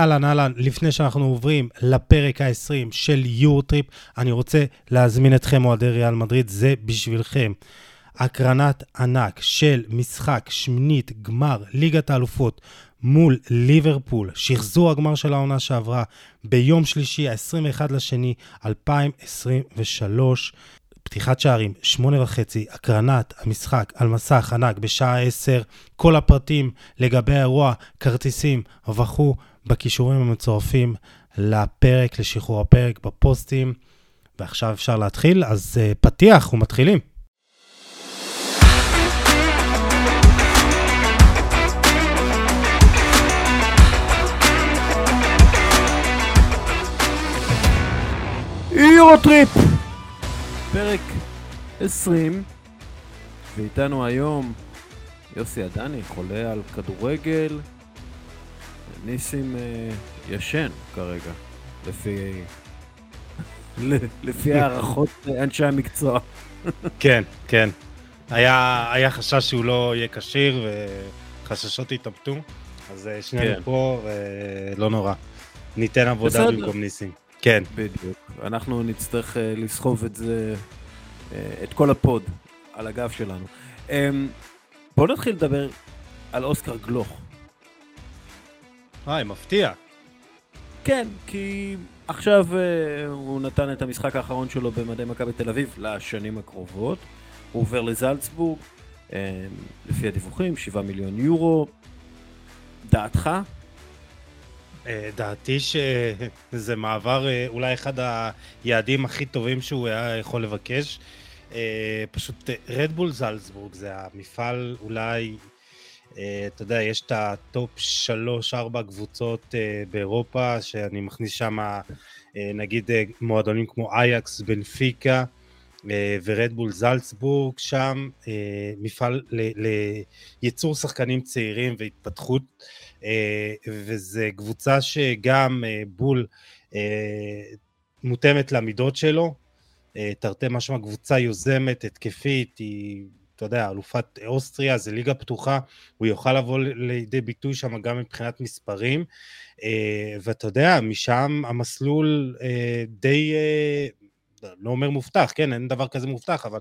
אהלן, אהלן, לפני שאנחנו עוברים לפרק ה-20 של יורטריפ, אני רוצה להזמין אתכם, אוהדי ריאל מדריד, זה בשבילכם. הקרנת ענק של משחק שמינית גמר ליגת האלופות מול ליברפול, שחזור הגמר של העונה שעברה ביום שלישי, ה-21 לשני 2023. פתיחת שערים, שמונה וחצי, הקרנת המשחק על מסך ענק בשעה עשר, כל הפרטים לגבי האירוע, כרטיסים וכו', בכישורים המצורפים לפרק, לשחרור הפרק, בפוסטים. ועכשיו אפשר להתחיל, אז uh, פתיח ומתחילים. יורוטריפ! פרק 20, ואיתנו היום יוסי עדני, חולה על כדורגל, ניסים אה, ישן כרגע, לפי, לפי הערכות אנשי המקצוע. כן, כן. היה, היה חשש שהוא לא יהיה כשיר וחששות התאבטו, אז אה, שנינו כן. פה ולא נורא. ניתן עבודה בסדר. במקום ניסים. כן. בדיוק. אנחנו נצטרך לסחוב את זה, את כל הפוד על הגב שלנו. Um, בואו נתחיל לדבר על אוסקר גלוך. היי, מפתיע. כן, כי עכשיו uh, הוא נתן את המשחק האחרון שלו במדי מכבי תל אביב לשנים הקרובות. הוא עובר לזלצבורג, uh, לפי הדיווחים, 7 מיליון יורו. דעתך? אה, דעתי שזה מעבר, אה, אולי אחד היעדים הכי טובים שהוא היה יכול לבקש. אה, פשוט רדבול זלצבורג זה המפעל אולי, אתה יודע, יש את ה top 3-4 קבוצות באירופה, שאני מכניס שם נגיד מועדונים כמו אייאקס, בנפיקה ורדבול זלצבורג, שם מפעל לייצור שחקנים צעירים והתפתחות. אה, וזו קבוצה שגם אה, בול אה, מותאמת למידות שלו, תרתי משמע קבוצה יוזמת, התקפית, היא, אתה יודע, אלופת אוסטריה, זה ליגה פתוחה, הוא יוכל לבוא לידי ביטוי שם גם מבחינת מספרים, ואתה יודע, משם המסלול די לא אומר מובטח, כן, אין דבר כזה מובטח, אבל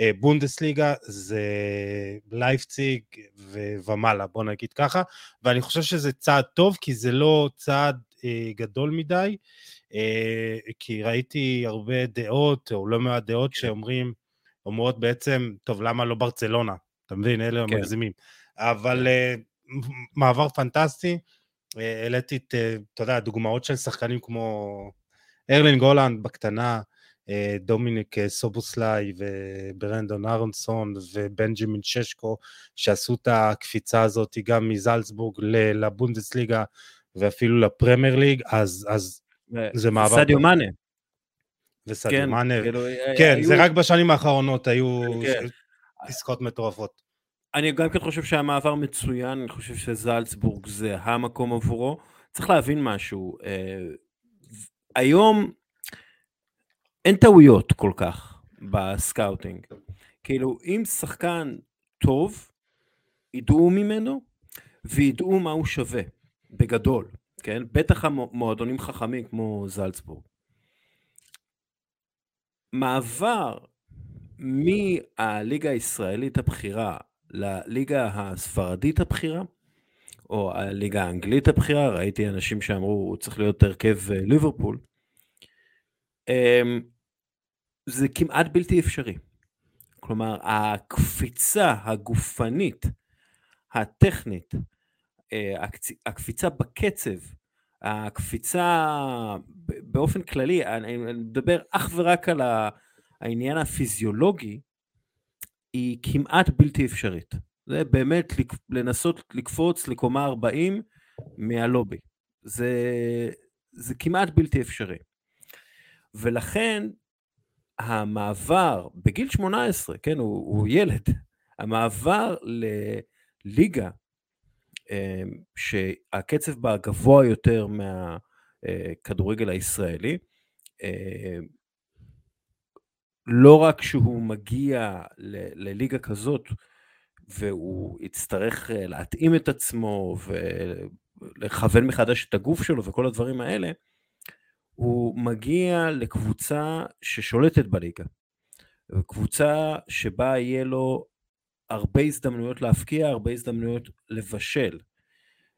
אה, בונדסליגה זה לייפציג ו- ומעלה, בוא נגיד ככה, ואני חושב שזה צעד טוב, כי זה לא צעד אה, גדול מדי, אה, כי ראיתי הרבה דעות, או לא מעט דעות כן. שאומרים, אומרות בעצם, טוב, למה לא ברצלונה? אתה מבין, אלה כן. המגזימים. אבל. אה, מעבר פנטסטי, אה, העליתי את, אה, אתה יודע, דוגמאות של שחקנים כמו ארלין גולנד בקטנה, דומיניק סובוסליי וברנדון אהרונסון ובנג'מין ששקו, שעשו את הקפיצה הזאת גם מזלצבורג לבונדסליגה ואפילו לפרמייר ליג, אז, אז זה מעבר... סדיו מאנה. וסדיו כן, מאנה, כאילו, כן, היו... זה רק בשנים האחרונות היו כן. עסקאות מטורפות. אני גם כן חושב שהמעבר מצוין, אני חושב שזלצבורג זה המקום עבורו. צריך להבין משהו, אה, היום אין טעויות כל כך ב scouting. כאילו, אם שחקן טוב, ידעו ממנו וידעו מה הוא שווה, בגדול, כן? בטח המועדונים חכמים כמו זלצבורג. מעבר מהליגה הישראלית הבכירה לליגה הספרדית הבכירה, או הליגה האנגלית הבכירה, ראיתי אנשים שאמרו, הוא צריך להיות הרכב אה, ליברפול, אמ, זה כמעט בלתי אפשרי. כלומר, הקפיצה הגופנית, הטכנית, אה, הקפיצה בקצב, הקפיצה באופן כללי, אני מדבר אך ורק על העניין הפיזיולוגי, היא כמעט בלתי אפשרית. זה באמת לנסות לקפוץ לקומה 40 מהלובי. זה, זה כמעט בלתי אפשרי. ולכן המעבר בגיל 18, כן, הוא, הוא ילד, המעבר לליגה שהקצב בה גבוה יותר מהכדורגל הישראלי, אמ, לא רק שהוא מגיע לליגה כזאת והוא יצטרך להתאים את עצמו לכוון מחדש את הגוף שלו וכל הדברים האלה, הוא מגיע לקבוצה ששולטת בליגה. קבוצה שבה יהיה לו הרבה הזדמנויות להפקיע, הרבה הזדמנויות לבשל.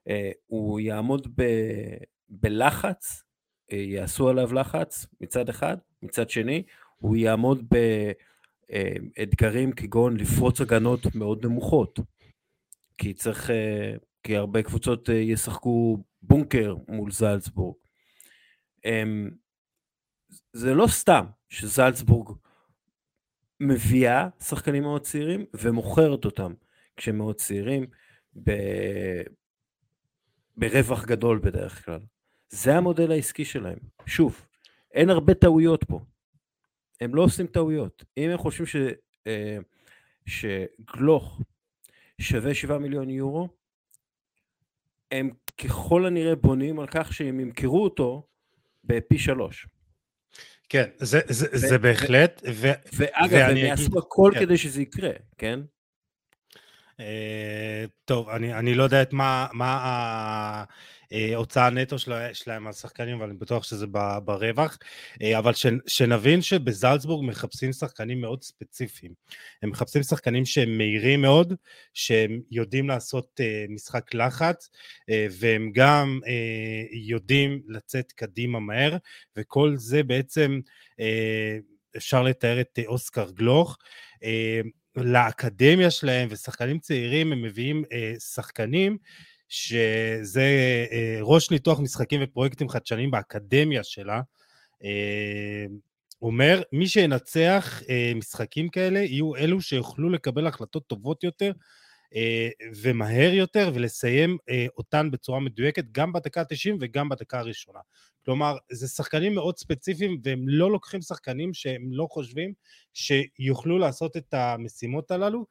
אה, הוא יעמוד ב, בלחץ, אה, יעשו עליו לחץ מצד אחד, מצד שני, הוא יעמוד באתגרים כגון לפרוץ הגנות מאוד נמוכות. כי צריך, אה, כי הרבה קבוצות ישחקו בונקר מול זלצבורג. אמ, זה לא סתם שזלצבורג מביאה שחקנים מאוד צעירים ומוכרת אותם כשהם מאוד צעירים ב... ברווח גדול בדרך כלל. זה המודל העסקי שלהם. שוב, אין הרבה טעויות פה. הם לא עושים טעויות. אם הם חושבים ש... אה, שגלוך שווה 7 מיליון יורו, הם ככל הנראה בונים על כך שהם ימכרו אותו בפי שלוש. כן, זה, זה, ו- זה בהחלט. ו- ואגב, הם יעשו הכל כן. כדי שזה יקרה, כן? Uh, טוב, אני, אני לא יודע את מה, מה ההוצאה הנטו שלהם על שחקנים, אבל אני בטוח שזה ברווח. Uh, אבל שנבין שבזלצבורג מחפשים שחקנים מאוד ספציפיים. הם מחפשים שחקנים שהם מהירים מאוד, שהם יודעים לעשות uh, משחק לחץ, והם גם יודעים לצאת קדימה מהר, וכל זה בעצם אפשר לתאר את אוסקר גלוך. לאקדמיה שלהם ושחקנים צעירים הם מביאים אה, שחקנים שזה אה, ראש ניתוח משחקים ופרויקטים חדשניים באקדמיה שלה. אה, אומר, מי שינצח אה, משחקים כאלה יהיו אלו שיוכלו לקבל החלטות טובות יותר ומהר יותר ולסיים אותן בצורה מדויקת גם בדקה ה-90 וגם בדקה הראשונה. כלומר, זה שחקנים מאוד ספציפיים והם לא לוקחים שחקנים שהם לא חושבים שיוכלו לעשות את המשימות הללו,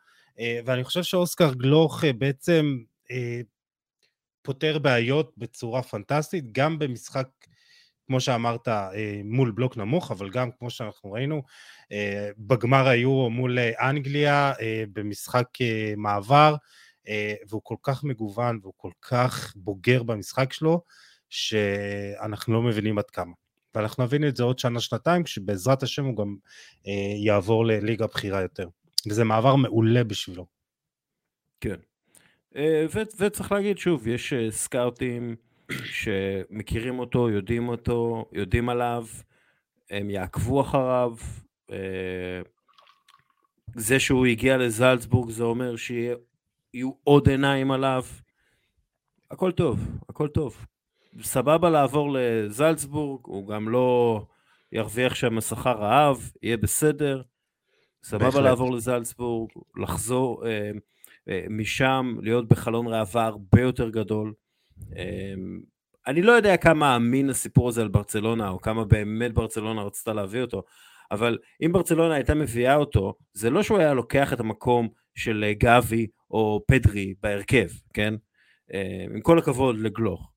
ואני חושב שאוסקר גלוך בעצם פותר בעיות בצורה פנטסטית, גם במשחק כמו שאמרת, אה, מול בלוק נמוך, אבל גם כמו שאנחנו ראינו, אה, בגמר היורו מול אה, אנגליה במשחק מעבר, והוא כל כך מגוון והוא כל כך בוגר במשחק שלו, שאנחנו לא מבינים עד כמה. ואנחנו נבין את זה עוד שנה-שנתיים, כשבעזרת השם הוא גם יעבור לליגה בכירה יותר. וזה מעבר מעולה בשבילו. כן. וצריך להגיד שוב, יש סקאוטים, שמכירים אותו, יודעים אותו, יודעים עליו, הם יעקבו אחריו. אה, זה שהוא הגיע לזלצבורג זה אומר שיהיו עוד עיניים עליו. הכל טוב, הכל טוב. סבבה לעבור לזלצבורג, הוא גם לא ירוויח שם שכר רעב, יהיה בסדר. סבבה בהחלט. לעבור לזלצבורג, לחזור אה, אה, משם, להיות בחלון ראווה הרבה יותר גדול. אמ, אני לא יודע כמה אמין הסיפור הזה על ברצלונה, או כמה באמת ברצלונה רצתה להביא אותו, אבל אם ברצלונה הייתה מביאה אותו, זה לא שהוא היה לוקח את המקום של אה, גבי או פדרי בהרכב, כן? אמ, עם כל הכבוד לגלוך.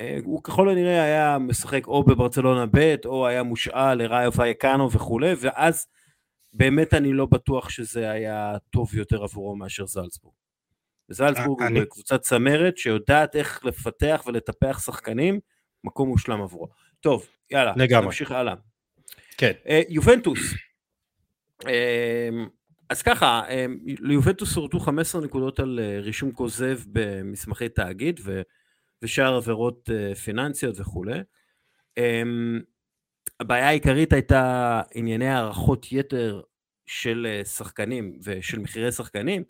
אה, הוא ככל הנראה היה משחק או בברצלונה ב' או היה מושאל לראיו וייקנו וכולי, ואז באמת אני לא בטוח שזה היה טוב יותר עבורו מאשר זלצבורג. זלצבורג אני... קבוצת צמרת שיודעת איך לפתח ולטפח שחקנים, מקום מושלם עבורו. טוב, יאללה, לגמרי. נמשיך הלאה. כן. Uh, יובנטוס. Uh, אז ככה, uh, ליובנטוס הורדו 15 נקודות על uh, רישום כוזב במסמכי תאגיד ו, ושאר עבירות uh, פיננסיות וכולי. הבעיה העיקרית הייתה ענייני הערכות יתר של שחקנים ושל מחירי שחקנים,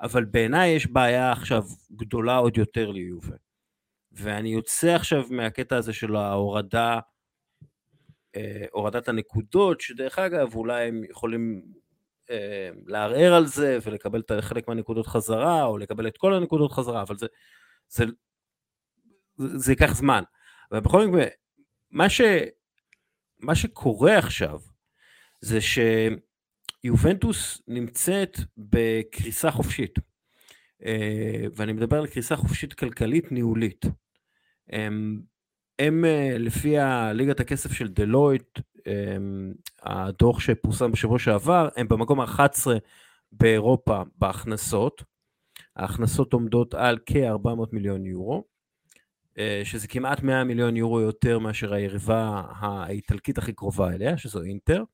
אבל בעיניי יש בעיה עכשיו גדולה עוד יותר ליובה. ואני יוצא עכשיו מהקטע הזה של ההורדה, אה, הורדת הנקודות, שדרך אגב אולי הם יכולים אה, לערער על זה ולקבל חלק מהנקודות חזרה, או לקבל את כל הנקודות חזרה, אבל זה, זה, זה, זה ייקח זמן. ובכל מקרה, מה, ש, מה שקורה עכשיו, זה ש... יובנטוס נמצאת בקריסה חופשית, אה, ואני מדבר על קריסה חופשית כלכלית ניהולית. הם, הם אה, לפי ליגת הכסף של דלויט, הדוח שפורסם בשבוע שעבר, הם במקום ה-11 באירופה בהכנסות. ההכנסות עומדות על כ-400 מיליון יורו, שזה כמעט 100 מיליון יורו יותר מאשר היריבה האיטלקית הכי קרובה אליה, שזו אינטר.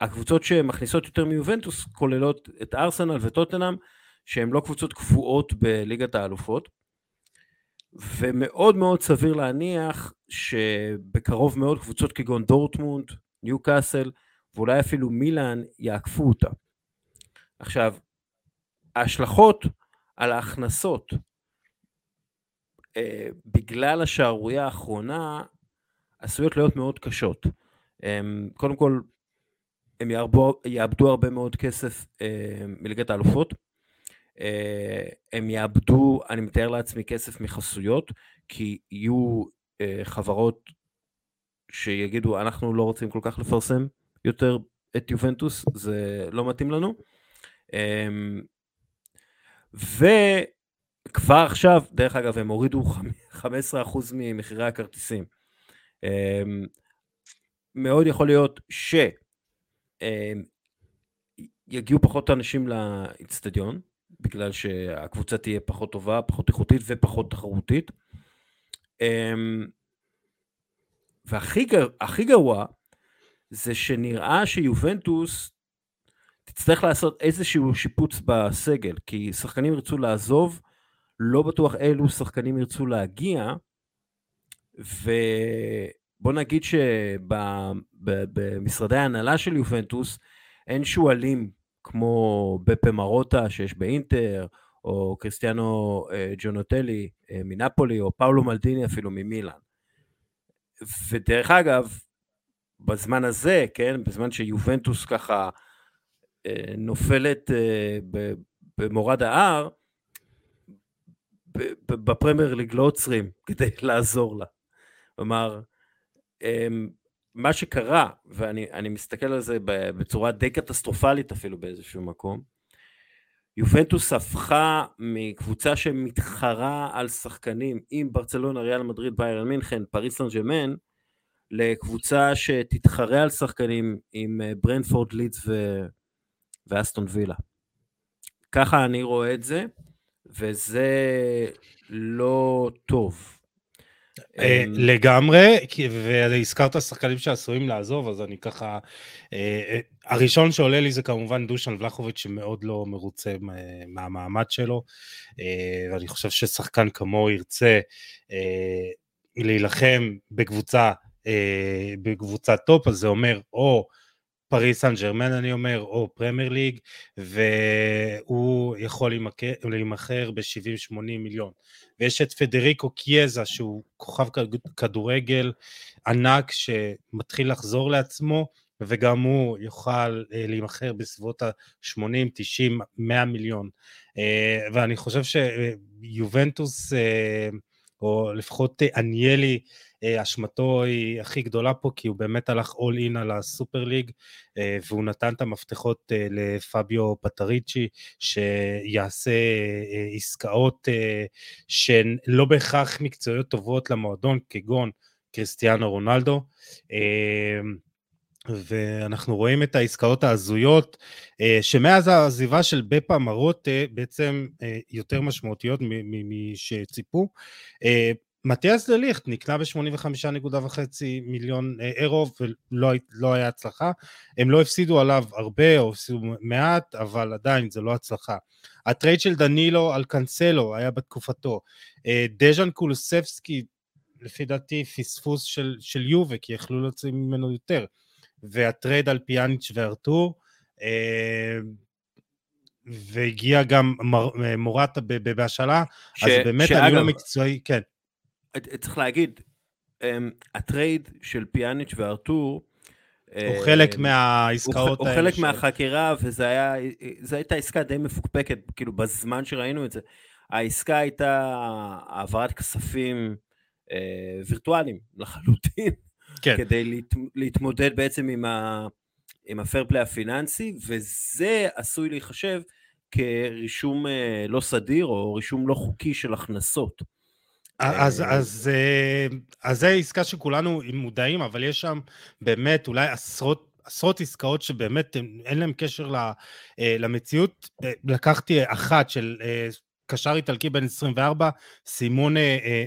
והקבוצות שמכניסות יותר מיובנטוס כוללות את ארסנל וטוטנאם, שהן לא קבוצות קבועות בליגת האלופות. ומאוד מאוד סביר להניח שבקרוב מאוד קבוצות כגון דורטמונד, ניו קאסל ואולי אפילו מילאן יעקפו אותה. עכשיו, ההשלכות על ההכנסות אה, בגלל השערורייה האחרונה עשויות להיות מאוד קשות. אה, קודם כל, הם יאבדו, יאבדו הרבה מאוד כסף אה, מליגת האלופות. אה, הם יאבדו, אני מתאר לעצמי, כסף מחסויות, כי יהיו אה, חברות שיגידו, אנחנו לא רוצים כל כך לפרסם יותר את יובנטוס, זה לא מתאים לנו. אמ, וכבר עכשיו, דרך אגב, הם הורידו 15% ממחירי הכרטיסים. אמ, מאוד יכול להיות שיגיעו אמ, פחות אנשים לאיצטדיון, בגלל שהקבוצה תהיה פחות טובה, פחות איכותית ופחות תחרותית. והכי גרוע זה שנראה שיובנטוס תצטרך לעשות איזשהו שיפוץ בסגל, כי שחקנים ירצו לעזוב, לא בטוח אילו שחקנים ירצו להגיע, ובוא נגיד שבמשרדי ההנהלה של יובנטוס אין שועלים כמו בפה מרוטה שיש באינטר, או קריסטיאנו אה, ג'ונוטלי אה, מנפולי, או פאולו מלדיני אפילו ממילאן. ודרך אגב, בזמן הזה, כן, בזמן שיובנטוס ככה אה, נופלת במורד ההר, בפרמייר ליג לא עוצרים כדי לעזור לה. כלומר, אמ, מה שקרה, ואני מסתכל על זה בצורה די קטסטרופלית אפילו באיזשהו מקום, יובנטוס הפכה מקבוצה שמתחרה על שחקנים עם ברצלונה, ריאל מדריד, ביירן מינכן, פריס סן ג'מן, לקבוצה שתתחרה על שחקנים עם אה, ברנפורד, לידס ו... ואסטון וילה. ככה אני רואה את זה, וזה לא טוב. אה, אמ, לגמרי, והזכרת שחקנים שעשויים לעזוב, אז אני ככה... אה, הראשון שעולה לי זה כמובן דושן ולחוביץ' שמאוד לא מרוצה מהמעמד שלו, ואני חושב ששחקן כמוהו ירצה להילחם בקבוצה אה, בקבוצת top, אז זה אומר או פריס סן ג'רמן אני אומר, או פרמייר ליג, והוא יכול להימכר ב-70-80 מיליון. ויש את פדריקו קיאזה שהוא כוכב כדורגל ענק שמתחיל לחזור לעצמו, וגם הוא יוכל אה, להימכר בסביבות ה-80, 90, 100 מיליון. אה, ואני חושב שיובנטוס, או לפחות אניאלי, אה, אשמתו היא הכי גדולה פה, כי הוא באמת הלך אול אין על הסופר ליג, אה, והוא נתן את המפתחות אה, לפביו פטריצ'י, שיעשה עסקאות שהן לא בהכרח מקצועיות טובות למועדון, כגון קריסטיאנו רונלדו. ואנחנו רואים את העסקאות ההזויות, שמאז העזיבה של בפה מרוטה בעצם יותר משמעותיות משציפו. מתיאס דה ליכט נקנה ב-85.5 מיליון אה, אירו ולא לא היה הצלחה. הם לא הפסידו עליו הרבה או הפסידו מעט, אבל עדיין זה לא הצלחה. ה trade של דנילו על קאנסלו היה בתקופתו. אה, דיאן קולוסבסקי, לפי דעתי פספוס של, של יובה, כי יכלו להוציא ממנו יותר. והטרייד של פיאניץ' וארתור. אה, והגיע גם מוראטה בהשאלה, אז באמת אני לא מקצועי, כן. צריך להגיד, אמ, הטרייד של פיאניץ' וארתור, הוא חלק אמ, מהעסקאות האלה. הוא חלק מהחקירה, וזו הייתה עסקה די מפוקפקת, כאילו בזמן שראינו את זה. העסקה הייתה העברת כספים אה, וירטואליים לחלוטין, כן. כדי להת, להתמודד בעצם עם, ה, עם הפרפלי הפיננסי, וזה עשוי להיחשב כרישום אה, לא סדיר או רישום לא חוקי של הכנסות. אז, אה, אז, אה, אז זה עסקה שכולנו מודעים, אבל יש שם באמת אולי עשרות, עשרות עסקאות שבאמת אין להם קשר אה, למציאות. לקחתי אחת של קשר איטלקי בן 24, סימונה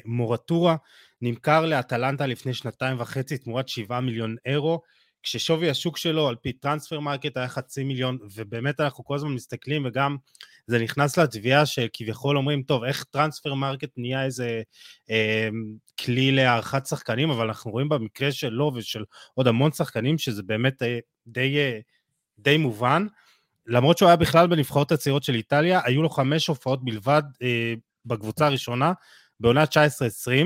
מוראטורה, נמכר לאטלנטה לפני שנתיים וחצי תמורת 7 מיליון אירו. כששווי השוק שלו על פי Transfermarkt היה חצי מיליון, ובאמת אנחנו כל הזמן מסתכלים, וגם זה נכנס לתביעה שכביכול אומרים, טוב, איך Transfermarkt נהיה איזה אה, כלי להערכת שחקנים, אבל אנחנו רואים במקרה שלו ושל עוד המון שחקנים, שזה באמת אה, די, אה, די מובן. למרות שהוא היה בכלל בנבחרות הצעירות של איטליה, היו לו חמש הופעות בלבד אה, בקבוצה הראשונה, בעונה 19-20, אה,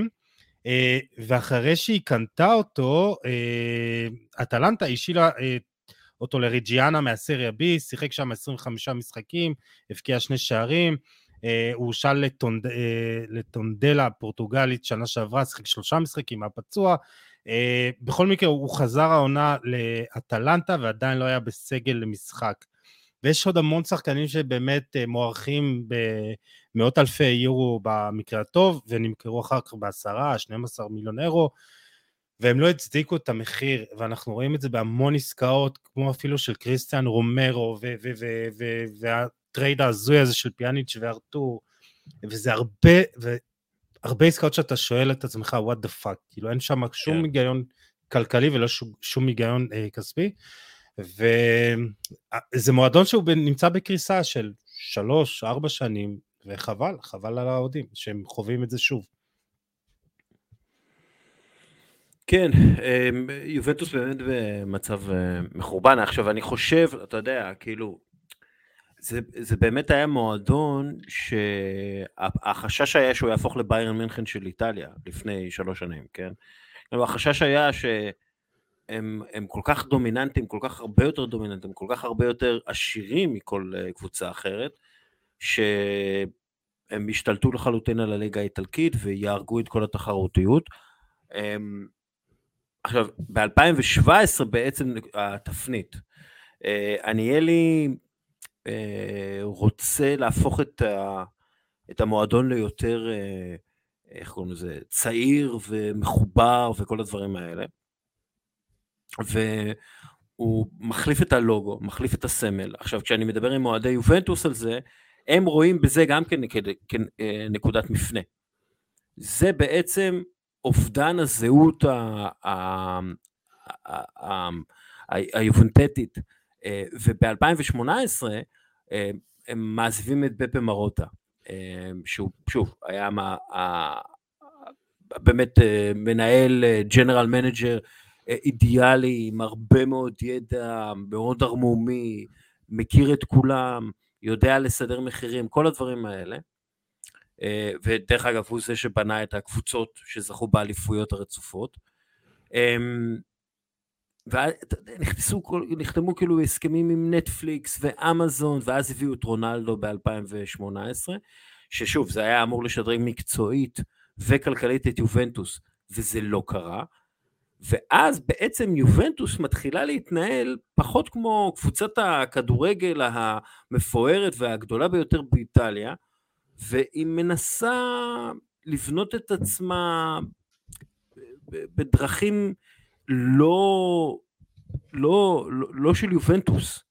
ואחרי שהיא קנתה אותו, אה, אטלנטה השאילה אה, אותו לריג'יאנה מהסריה B, שיחק שם 25 משחקים, הבקיע שני שערים, הוא הושל לטונד, לטונדלה הפורטוגלית שנה שעברה, שיחק שלושה משחקים, היה פצוע. בכל מקרה, הוא חזר העונה לאטלנטה ועדיין לא היה בסגל למשחק. ויש עוד המון שחקנים שבאמת מוערכים במאות אלפי יורו במקרה הטוב, ונמכרו אחר כך בעשרה, 12 מיליון אירו, והם לא הצדיקו את המחיר, ואנחנו רואים את זה בהמון עסקאות, כמו אפילו של קריסטיאן רומרו, והטרייד ההזוי הזה של פיאניץ' וארתור, וזה הרבה, הרבה עסקאות שאתה שואל את עצמך, what the fuck, כאילו אין שם שום כן. היגיון כלכלי ולא שום, שום היגיון אה, כספי. וזה מועדון שהוא נמצא בקריסה של שלוש, ארבע שנים, וחבל, חבל על האוהדים שהם חווים את זה שוב. כן, אמ, יובנטוס באמת במצב אה, מחורבן. עכשיו, אני חושב, אתה יודע, כאילו, זה, זה באמת היה מועדון שהחשש היה שהוא יהפוך לביירן מינכן של איטליה לפני שלוש שנים, כן? החשש היה שהם הם כל כך דומיננטיים, כל כך הרבה יותר דומיננטיים, כל כך הרבה יותר עשירים מכל אה, קבוצה אחרת, שהם השתלטו לחלוטין על הליגה האיטלקית ויהרגו את כל התחרותיות. אמ, עכשיו, ב-2017 בעצם התפנית. אה, עניאלי אה, רוצה להפוך את, ה, את המועדון ליותר, איך קוראים לזה, צעיר ומחובר וכל הדברים האלה. והוא מחליף את הלוגו, מחליף את הסמל. עכשיו, כשאני מדבר עם אוהדי יובנטוס על זה, הם רואים בזה גם כן כנקודת מפנה. זה בעצם אובדן הזהות היובנטטית, אה, וב-2018 אה, הם מעזיבים את בפה מארוטה, אה, שהוא שוב היה באמת מנהל general manager אידיאלי עם הרבה מאוד ידע, מאוד ערמומי, מכיר את כולם, יודע לסדר מחירים, כל הדברים האלה. אה, ודרך אגב הוא זה שבנה את הקבוצות שזכו באליפויות הרצופות. אמ, ונכנסו, נחתמו כאילו הסכמים עם נטפליקס ואמזון, ואז הביאו את רונלדו ב-2018, ששוב, זה היה אמור לשדרג מקצועית וכלכלית את יובנטוס, וזה לא קרה. ואז בעצם יובנטוס מתחילה להתנהל פחות כמו קבוצת הכדורגל המפוארת והגדולה ביותר באיטליה, והיא מנסה לבנות את עצמה בדרכים לא, לא, לא, לא של יובנטוס.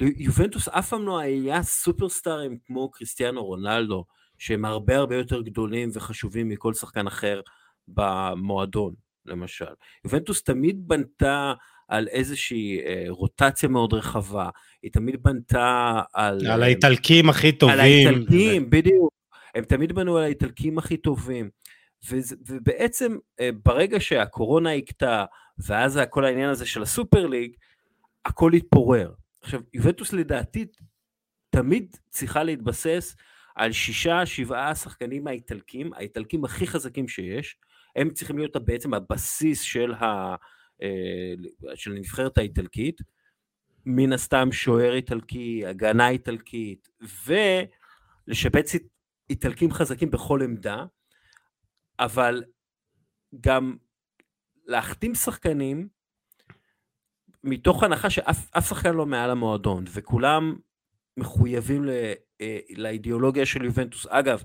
יובנטוס אף פעם לא היה סופרסטארים כמו קריסטיאנו רונלדו, שהם הרבה הרבה יותר גדולים וחשובים מכל שחקן אחר במועדון, למשל. יובנטוס תמיד בנתה על איזושהי אה, רוטציה מאוד רחבה, היא תמיד בנתה על... על האיטלקים הכי טובים. על האיטלקים, ו... בדיוק. הם תמיד בנו על האיטלקים הכי טובים. וזה, ובעצם אה, ברגע שהקורונה הכתה, ואז כל העניין הזה של הסופר ליג, הכל התפורר. עכשיו, יובנטוס לדעתי תמיד צריכה להתבסס על שישה, שבעה שחקנים האיטלקים, האיטלקים הכי חזקים שיש, הם צריכים להיות בעצם הבסיס של ה... אה, של הנבחרת האיטלקית, מן הסתם שוער איטלקי, הגנה איטלקית, ולשפץ איטלקים חזקים בכל עמדה, אבל גם להחתים שחקנים מתוך הנחה שאף שחקן לא מעל המועדון, וכולם מחויבים ל, אה, לאידיאולוגיה של יובנטוס. אגב,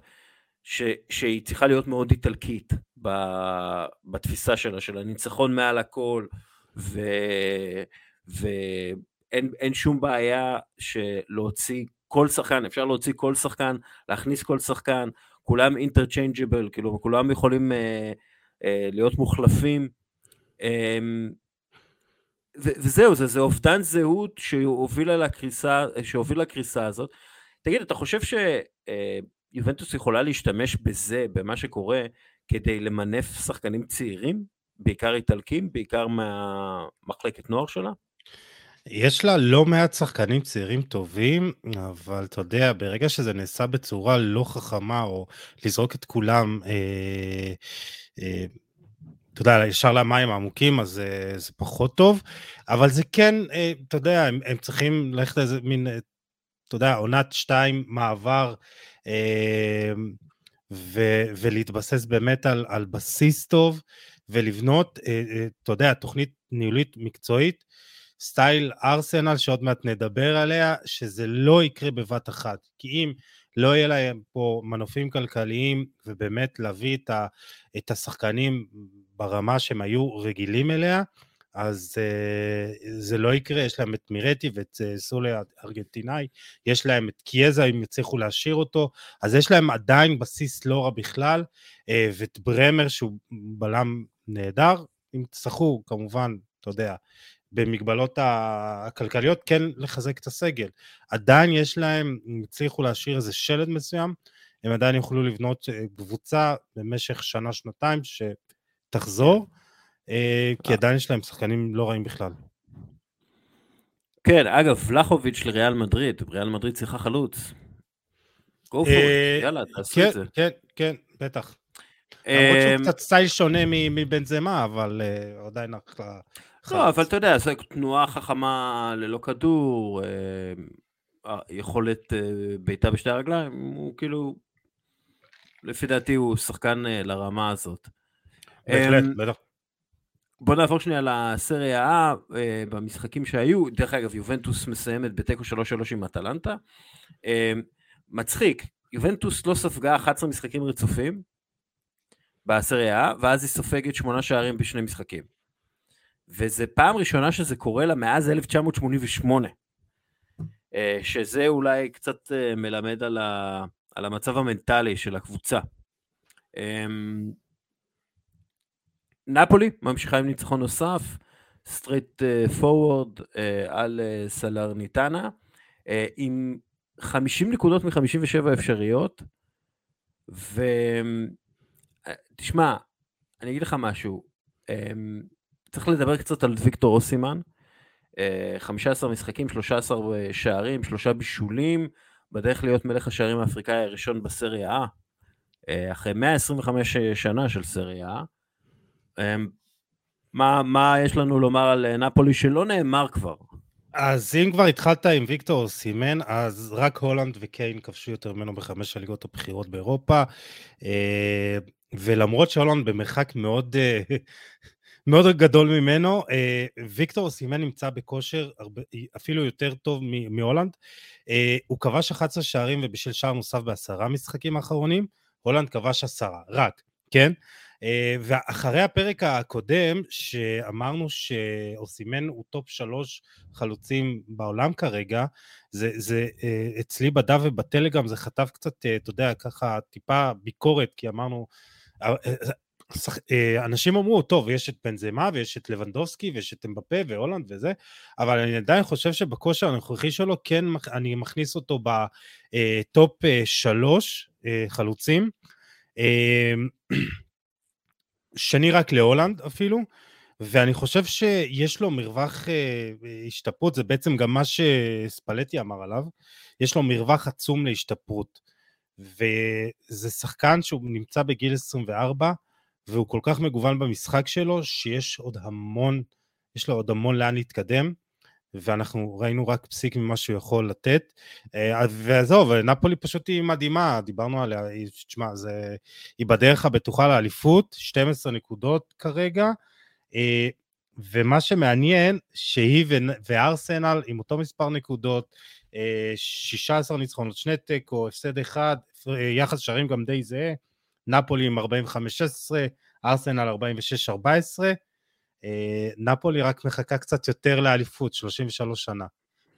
ש, שהיא צריכה להיות מאוד איטלקית בתפיסה שלה, של הניצחון מעל הכל, ו, ואין שום בעיה להוציא כל שחקן, אפשר להוציא כל שחקן, להכניס כל שחקן, כולם interchangeable, כאילו כולם יכולים אה, אה, להיות מוחלפים. אה, וזהו, זה, זה אובדן זהות שהובילה לקריסה, שהובילה לקריסה הזאת. תגיד, אתה חושב שיובנטוס יכולה להשתמש בזה, במה שקורה, כדי למנף שחקנים צעירים? בעיקר איטלקים, בעיקר מהמחלקת נוער שלה? יש לה לא מעט שחקנים צעירים טובים, אבל אתה יודע, ברגע שזה נעשה בצורה לא חכמה, או לזרוק את כולם, אה, אה, אתה יודע, ישר למים העמוקים, אז אה, זה פחות טוב, אבל זה כן, אה, אתה יודע, הם, הם צריכים ללכת לאיזה מין, אה, אתה יודע, עונת שתיים, מעבר, אה, ו, ולהתבסס באמת על, על בסיס טוב, ולבנות, אה, אה, אתה יודע, תוכנית ניהולית מקצועית, סטייל ארסנל שעוד מעט נדבר עליה, שזה לא יקרה בבת אחת. כי אם לא יהיה להם פה מנופים כלכליים ובאמת להביא את, ה, את השחקנים ברמה שהם היו רגילים אליה, אז uh, זה לא יקרה, יש להם את מירטי ואת uh, סולי הארגנטינאי, יש להם את קיאזה, אם יצליחו להשאיר אותו, אז יש להם עדיין בסיס לא רע בכלל, uh, ואת ברמר שהוא בלם נהדר, אם תצטרכו כמובן, אתה יודע, במגבלות הכלכליות, כן לחזק את הסגל. עדיין יש להם, אם הצליחו להשאיר איזה שלד מסוים, הם עדיין יוכלו לבנות אה, קבוצה במשך שנה-שנתיים שתחזור, אה, כי עדיין יש להם שחקנים לא רעים בכלל. כן, אגב, ולחוביץ' לריאל מדריד, ריאל מדריד צריכה חלוץ. go for it, יאללה, תעשו כן, את זה. כן, כן, בטח. למרות שהוא קצת סטייל שונה מבן זמה, אבל עדיין אחלה. לא, אבל אתה יודע, זו תנועה חכמה ללא כדור, אה, יכולת אה, בעיטה בשתי הרגליים, הוא כאילו, לפי דעתי הוא שחקן אה, לרמה הזאת. בהחלט, אמ, בטח. בוא נעבור שנייה לסריה A, במשחקים שהיו, דרך אגב, יובנטוס מסיימת בתיקו 3-3 עם אטלנטה. אמ, מצחיק, יובנטוס לא ספגה 11 משחקים רצופים בסריה A, ואז היא סופגת 8 שערים בשני משחקים. וזה פעם ראשונה שזה קורה לה מאז 1988, אה, שזה אולי קצת אה, מלמד על, ה, על המצב המנטלי של הקבוצה. אמ, נפולי ממשיכה עם ניצחון נוסף, straightforward על אה, סלרניטנה, עם 50 נקודות מ-57 אפשריות, ותשמע, אני אגיד לך משהו, אמ, צריך לדבר קצת על ויקטור אוסימן. 15 אה, משחקים, 13 אה, שערים, שלושה בישולים, בדרך להיות מלך השערים האפריקאי הראשון בסריה A, אה, אחרי 125 שנה של סריה A. מה, מה יש לנו לומר על נפולי שלא נאמר כבר? אז אם כבר התחלת עם ויקטור סימן, אז רק הולנד וקיין כבשו יותר ממנו בחמש הליגות הבכירות באירופה. ולמרות שהולנד במרחק מאוד מאוד גדול ממנו. אה, ויקטור סימן נמצא בכושר אפילו יותר טוב מהולנד. אה, הוא כבש 11 שערים ובישל שער נוסף בעשרה משחקים האחרונים, הולנד כבש עשרה, רק, כן? אה, ואחרי הפרק הקודם, שאמרנו שאוסימן הוא top שלוש חלוצים בעולם כרגע, זה, זה אצלי בדף ובטלגרם זה חטף קצת, אתה יודע, ככה טיפה ביקורת, כי אמרנו, אה, אנשים אמרו, טוב, יש את בנזמה ויש את לבנדובסקי ויש את אמבפה והולנד וזה, אבל אני עדיין חושב שבכושר הנוכחי שלו, כן, אני מכניס אותו בטופ אה, שלוש אה, חלוצים. שני רק להולנד אפילו, ואני חושב שיש לו מרווח השתפרות, זה בעצם גם מה שספלטי אמר עליו, יש לו מרווח עצום להשתפרות. וזה שחקן שהוא נמצא בגיל 24, והוא כל כך מגוון במשחק שלו, שיש עוד המון, יש לו עוד המון לאן להתקדם, ואנחנו ראינו רק פסיק ממה שהוא יכול לתת. אה, ועזוב, נפולי פשוט היא מדהימה, דיברנו עליה, תשמע, זה, היא בדרך הבטוחה לאליפות, 12 נקודות כרגע, אה, ומה שמעניין, שהיא וארסנל עם אותו מספר נקודות, 16 אה, ניצחונות, שני תיקו, הפסד אחד, יחס שערים גם די זהה. נפולי עם 45-16, ארסנל 46-14, אה, נפולי רק מחכה קצת יותר לאליפות, 33 שנה.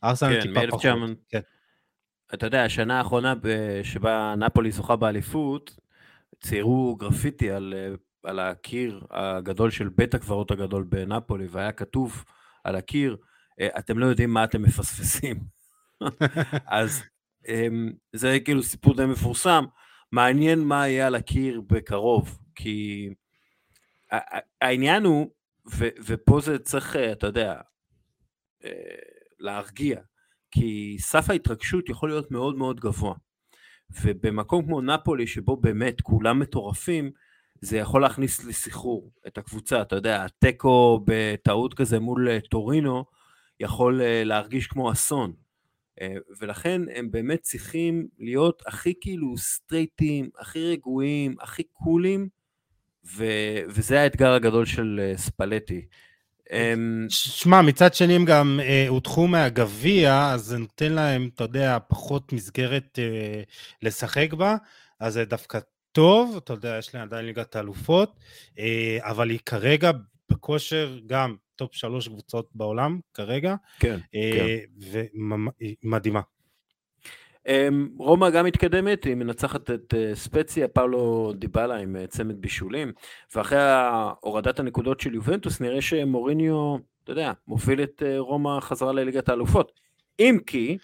ארסנל כן, טיפה פחות. כן. אתה יודע, השנה האחרונה שבה נפולי זוכה באליפות, ציירו גרפיטי על, על הקיר הגדול של בית הקברות הגדול בנפולי, והיה כתוב על הקיר, אתם לא יודעים מה אתם מפספסים. אז אמ, זה כאילו סיפור די מפורסם, מעניין מה יהיה על הקיר בקרוב, כי העניין הוא, ו, ופה זה צריך, אתה יודע, אה, להרגיע, כי סף ההתרגשות יכול להיות מאוד מאוד גבוה. ובמקום כמו נפולי, שבו באמת כולם מטורפים, זה יכול להכניס לסחרור את הקבוצה, אתה יודע, התיקו בטעות כזה מול אה, טורינו, יכול אה, להרגיש כמו אסון. ולכן הם באמת צריכים להיות הכי כאילו סטרייטים, הכי רגועים, הכי קולים, ו- וזה האתגר הגדול של ספלטי. אמ, שמע, מצד שני הם גם אה, הודחו מהגביע, אז זה נותן להם, אתה יודע, פחות מסגרת אה, לשחק בה, אז זה דווקא טוב, אתה יודע, יש להם עדיין ליגת האלופות, אה, אבל היא כרגע בכושר גם top שלוש קבוצות בעולם כרגע, כן, אה, כן. ומדהימה. אמ, רומא גם מתקדמת, היא מנצחת את אה, ספציה, פאולו דיבלה עם אה, צמד בישולים, ואחרי הורדת הנקודות של יובנטוס נראה שמוריניו, אתה יודע, מוביל את אה, רומא חזרה לליגת האלופות. אם כי,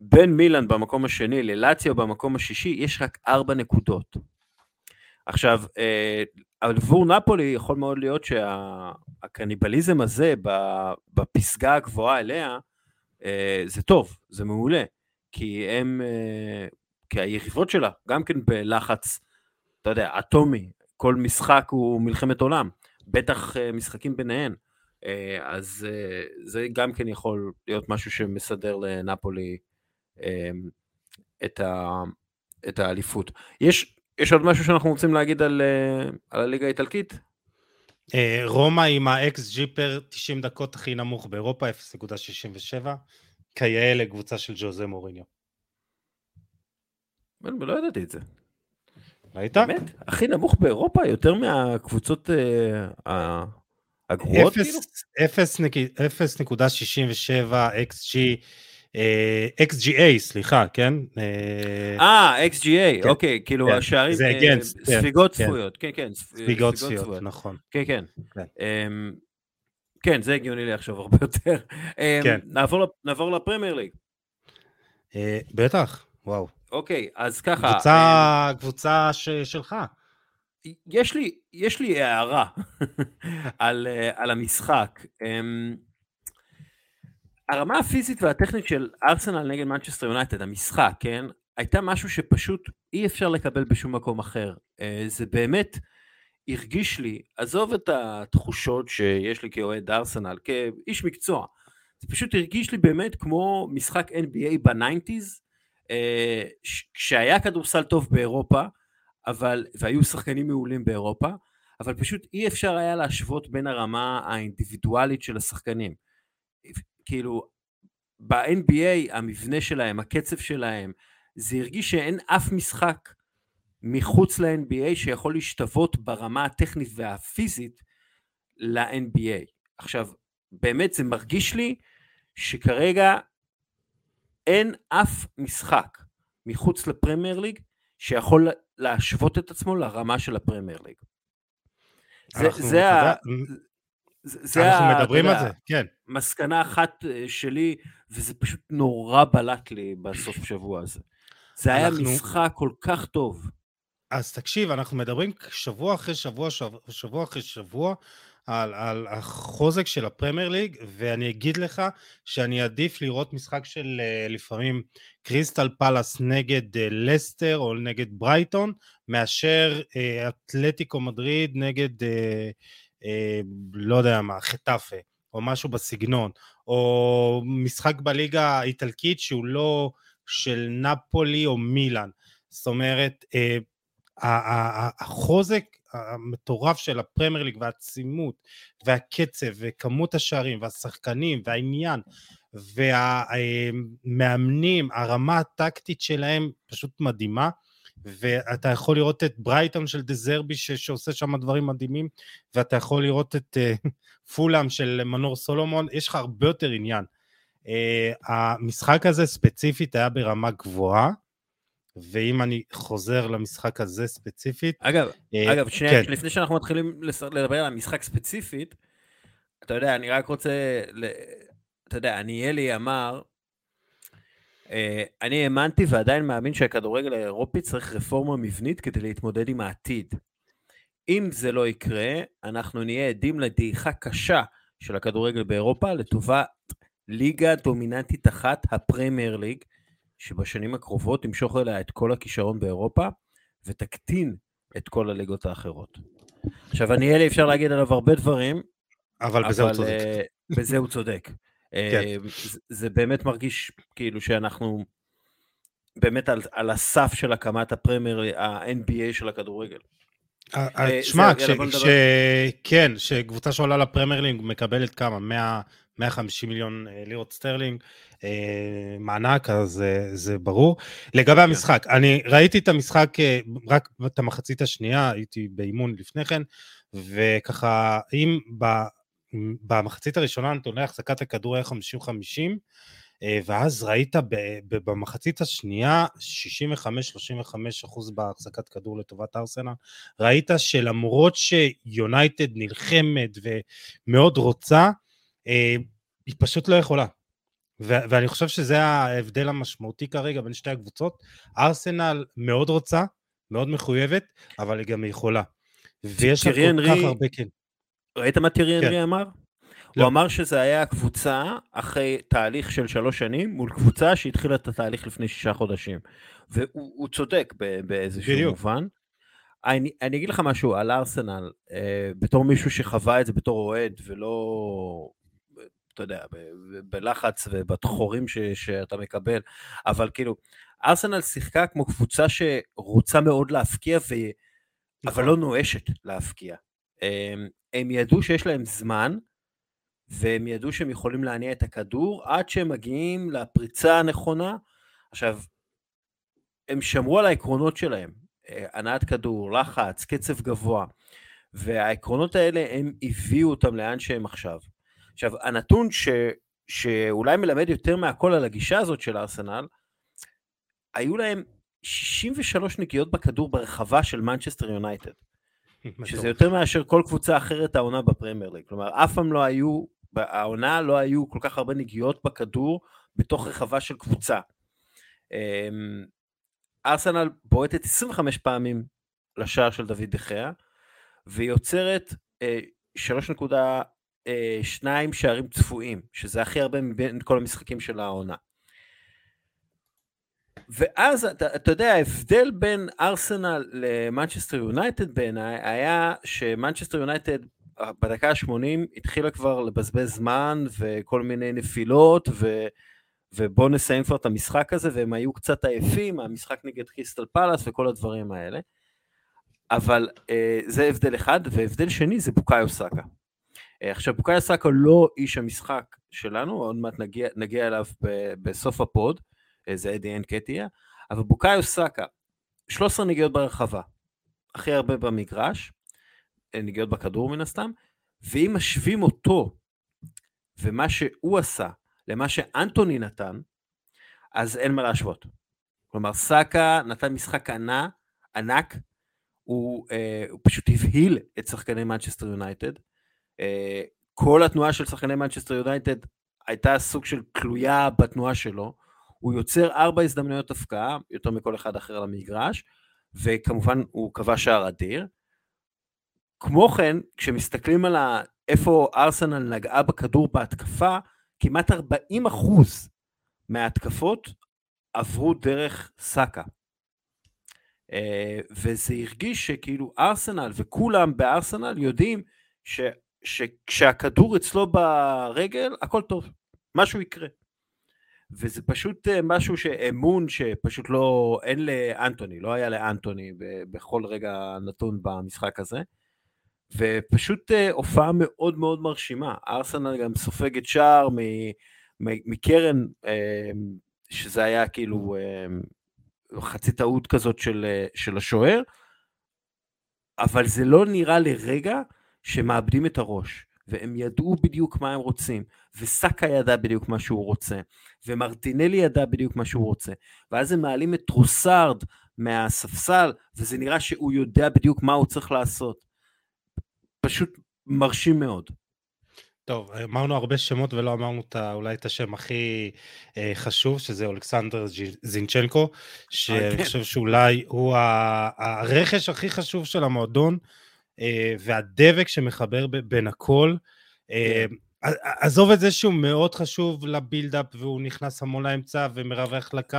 בין מילאן במקום השני ללאציו במקום השישי, יש רק ארבע נקודות. עכשיו, עבור נפולי יכול מאוד להיות שהקניבליזם הזה בפסגה הגבוהה אליה, זה טוב, זה מעולה. כי הם, אה, כי היריבות שלה, גם כן בלחץ, אתה יודע, אטומי, כל משחק הוא מלחמת עולם, בטח אה, משחקים ביניהן, אה, אז זה גם כן יכול להיות משהו שמסדר לנפולי את, ה, את האליפות. יש, יש עוד משהו שאנחנו רוצים להגיד על, על הליגה האיטלקית? רומא עם ה-XG פר 90 דקות הכי נמוך באירופה, 0.67. כיאה לקבוצה של ג'וזה מוריניו. לא ידעתי את זה. ראית? באמת? הכי נמוך באירופה? יותר מהקבוצות אה, הגרועות כאילו? 0.67 XG, XGA, סליחה, כן? אה, XGA, כן. אוקיי, כאילו כן. השערים, זה אגנסט, כן, ספיגות צפויות, כן, כן. ספיגות צפויות, נכון. כן, כן. אמ, כן, זה הגיוני לי עכשיו הרבה יותר. אמ, כן. נעבור, נעבור לפרמייר ליג. אה, בטח, וואו. אוקיי, אז ככה. קבוצה, אמ, קבוצה ש, שלך. יש לי, יש לי הערה על, אה, על המשחק. אמ, הרמה הפיזית והטכנית של ארסנל נגד מנצ'סטר יונייטד, המשחק, כן? הייתה משהו שפשוט אי אפשר לקבל בשום מקום אחר. אה, זה באמת... הרגיש לי, עזוב את התחושות שיש לי כאוהד ארסנל, כאיש מקצוע, זה פשוט הרגיש לי באמת כמו משחק NBA ב nineties, אה, כשהיה כדורסל טוב באירופה, אבל, והיו שחקנים מעולים באירופה, אבל פשוט אי אפשר היה להשוות בין הרמה האינדיבידואלית של השחקנים. כאילו, ב-NBA המבנה שלהם, הקצב שלהם, זה הרגיש שאין אף משחק מחוץ ל-NBA שיכול להשתוות ברמה הטכנית והפיזית ל-NBA. עכשיו, באמת זה מרגיש לי שכרגע אין אף משחק מחוץ לפרמייר ליג שיכול להשוות את עצמו לרמה של הפרמייר ליג. זה, זה, ה... זה אנחנו ה... מדברים על זה, כן. מסקנה אחת אה, שלי, וזה פשוט נורא בלט לי בסוף שבוע הזה. זה היה. משחק כל כך טוב. אז תקשיב, אנחנו מדברים שבוע אחרי שבוע, שבוע, שבוע אחרי שבוע, על, על החוזק של הפרמייר ליג, ואני אגיד לך שאני עדיף לראות משחק של uh, לפעמים קריסטל פלאס נגד uh, לסטר או נגד ברייטון, מאשר uh, אתלטיקו מדריד נגד, uh, uh, לא יודע מה, חטאפה, או משהו בסגנון, או משחק בליגה האיטלקית שהוא לא של נפולי או מילאן. זאת אומרת, uh, החוזק המטורף של הפרמייר ליג והעצימות והקצב וכמות השערים והשחקנים והעניין והמאמנים, הרמה הטקטית שלהם פשוט מדהימה ואתה יכול לראות את ברייטון של דזרבי שעושה שם דברים מדהימים ואתה יכול לראות את אה, פולאם של מנור סולומון, יש לך הרבה יותר עניין. אה, המשחק הזה ספציפית היה ברמה גבוהה, ואם אני חוזר למשחק הזה ספציפית... אגב, אה, אגב, שנייה, כן. לפני שאנחנו מתחילים לדבר על המשחק ספציפית, אתה יודע, אני רק רוצה, אתה יודע, עניאלי אמר, אה, אני האמנתי ועדיין מאמין שהכדורגל האירופי צריך רפורמה מבנית כדי להתמודד עם העתיד. אם זה לא יקרה, אנחנו נהיה עדים לדעיכה קשה של הכדורגל באירופה לטובת ליגה דומיננטית אחת, הפרמייר ליג, שבשנים הקרובות תמשוך אליה את כל הכישרון באירופה ותקטין את כל הליגות האחרות. עכשיו, אניילי אפשר להגיד עליו הרבה דברים, אבל בזה הוא צודק. אה, בזה הוא צודק. כן. אה, זה, זה באמת מרגיש כאילו שאנחנו באמת על, על הסף של הקמת הפרמייר, ה-NBA של הכדורגל. אה, שמע, כן, שקבוצה שעולה לפרמייר ליג מקבלת כמה? 100, 150 מיליון לירות סטרלינג, מענק, אז זה ברור. לגבי כן. המשחק, אני ראיתי את המשחק רק את המחצית השנייה, הייתי באימון לפני כן, וככה, אם במחצית הראשונה נתוני החזקת הכדור היה 50-50, אה, ואז ראית במחצית השנייה 65-35 אחוז בהחזקת כדור לטובת ארסנל. ראית שלמרות שיונייטד נלחמת ומאוד רוצה, אה, היא פשוט לא יכולה. ואני חושב שזה ההבדל המשמעותי כרגע בין שתי הקבוצות. ארסנל מאוד רוצה, מאוד מחויבת, אבל היא גם יכולה. ויש לה כל כך הרבה כן. ראית מה טירי אנרי כן. אמר? לא. הוא אמר שזה היה קבוצה אחרי תהליך של שלוש שנים מול קבוצה שהתחילה את התהליך לפני שישה חודשים. והוא צודק באיזשהו בדיוק. מובן. אני, אני אגיד לך משהו על ארסנל, אה, בתור מישהו שחווה את זה בתור אוהד ולא, אתה יודע, בלחץ ובתחורים ש, שאתה מקבל, אבל כאילו, ארסנל שיחקה כמו קבוצה שרוצה מאוד להפקיע, ו... נכון. אבל לא נואשת להפקיע. הם, הם ידעו שיש להם זמן, והם ידעו שהם יכולים להניע את הכדור עד שהם מגיעים לפריצה הנכונה. עכשיו, הם שמרו על העקרונות שלהם, אה, הנעת כדור, לחץ, קצב גבוה, והעקרונות האלה הם הביאו אותם לאן שהם עכשיו. עכשיו, הנתון ש, שאולי מלמד יותר מהכל על הגישה הזאת של ארסנל, היו להם 63 נגיעות בכדור ברחבה של מנצ'סטר יונייטד. שזה יותר מאשר כל קבוצה אחרת העונה בפרמייר ליג. כלומר, אף פעם לא היו, העונה לא היו כל כך הרבה נגיעות בכדור בתוך רחבה של קבוצה. אמ, ארסנל בועטת 25 פעמים לשער של דוד דחיה, ויוצרת אה, אה, שניים שערים צפויים, שזה הכי הרבה מבין כל המשחקים של העונה. ואז אתה, אתה יודע ההבדל בין ארסנל למנצ'סטר יונייטד בעיניי היה שמנצ'סטר יונייטד אה, בדקה ה-80 התחילה כבר לבזבז זמן וכל מיני נפילות ו, ובוא נסיים כבר את המשחק הזה והם היו קצת עייפים המשחק נגד קריסטל פלאס וכל הדברים האלה אבל אה, זה הבדל אחד והבדל שני זה בוקאיו סאקה אה, עכשיו בוקאיו סאקה לא איש המשחק שלנו, עוד מעט נגיע, נגיע אליו ב, בסוף הפוד, זה אדי אנקטיה, אבל בוקאיו סאקה, 13 נגיעות ברחבה, הכי הרבה במגרש, אה, נגיעות בכדור מן הסתם, ואם משווים אותו ומה שהוא עשה למה שאנטוני נתן, אז אין מה להשוות. כלומר, סאקה נתן משחק ענ, ענק, הוא, אה, הוא פשוט הבהיל את שחקני מנצ'סטר יונייטד. אה, כל התנועה של שחקני מנצ'סטר יונייטד הייתה סוג של תלויה בתנועה שלו. הוא יוצר ארבע הזדמנויות הבקעה, יותר מכל אחד אחר במגרש, וכמובן הוא כבש שער אדיר. כמו כן, כשמסתכלים על איפה ארסנל נגעה בכדור בהתקפה, כמעט 40 אחוז מההתקפות עברו דרך סאקה. אה, וזה הרגיש שכאילו ארסנל וכולם בארסנל יודעים ש, שכשהכדור אצלו ברגל הכל טוב, משהו יקרה. וזה פשוט אה, משהו שאמון שפשוט לא, אין לאנטוני, לא היה לאנטוני בכל רגע נתון במשחק הזה. ופשוט אה, הופעה מאוד מאוד מרשימה. ארסנל גם סופגת שער מקרן, אה, שזה היה כאילו חצי טעות כזאת של, של השוער, אבל זה לא נראה לרגע שמאבדים את הראש. והם ידעו בדיוק מה הם רוצים, וסאקה ידע בדיוק מה שהוא רוצה, ומרטינלי ידע בדיוק מה שהוא רוצה, ואז הם מעלים את טרוסארד מהספסל, וזה נראה שהוא יודע בדיוק מה הוא צריך לעשות. פשוט מרשים מאוד. טוב, אמרנו הרבה שמות ולא אמרנו את, אולי את השם הכי אה, חשוב, שזה אולכסנדר זינצ'נקו, שאני כן. חושב שאולי הוא הרכש הכי חשוב של המועדון, אה, והדבק שמחבר בין הכל. אה, כן. עזוב את זה שהוא מאוד חשוב לבילדאפ והוא נכנס המון לאמצע ומרווח לקו.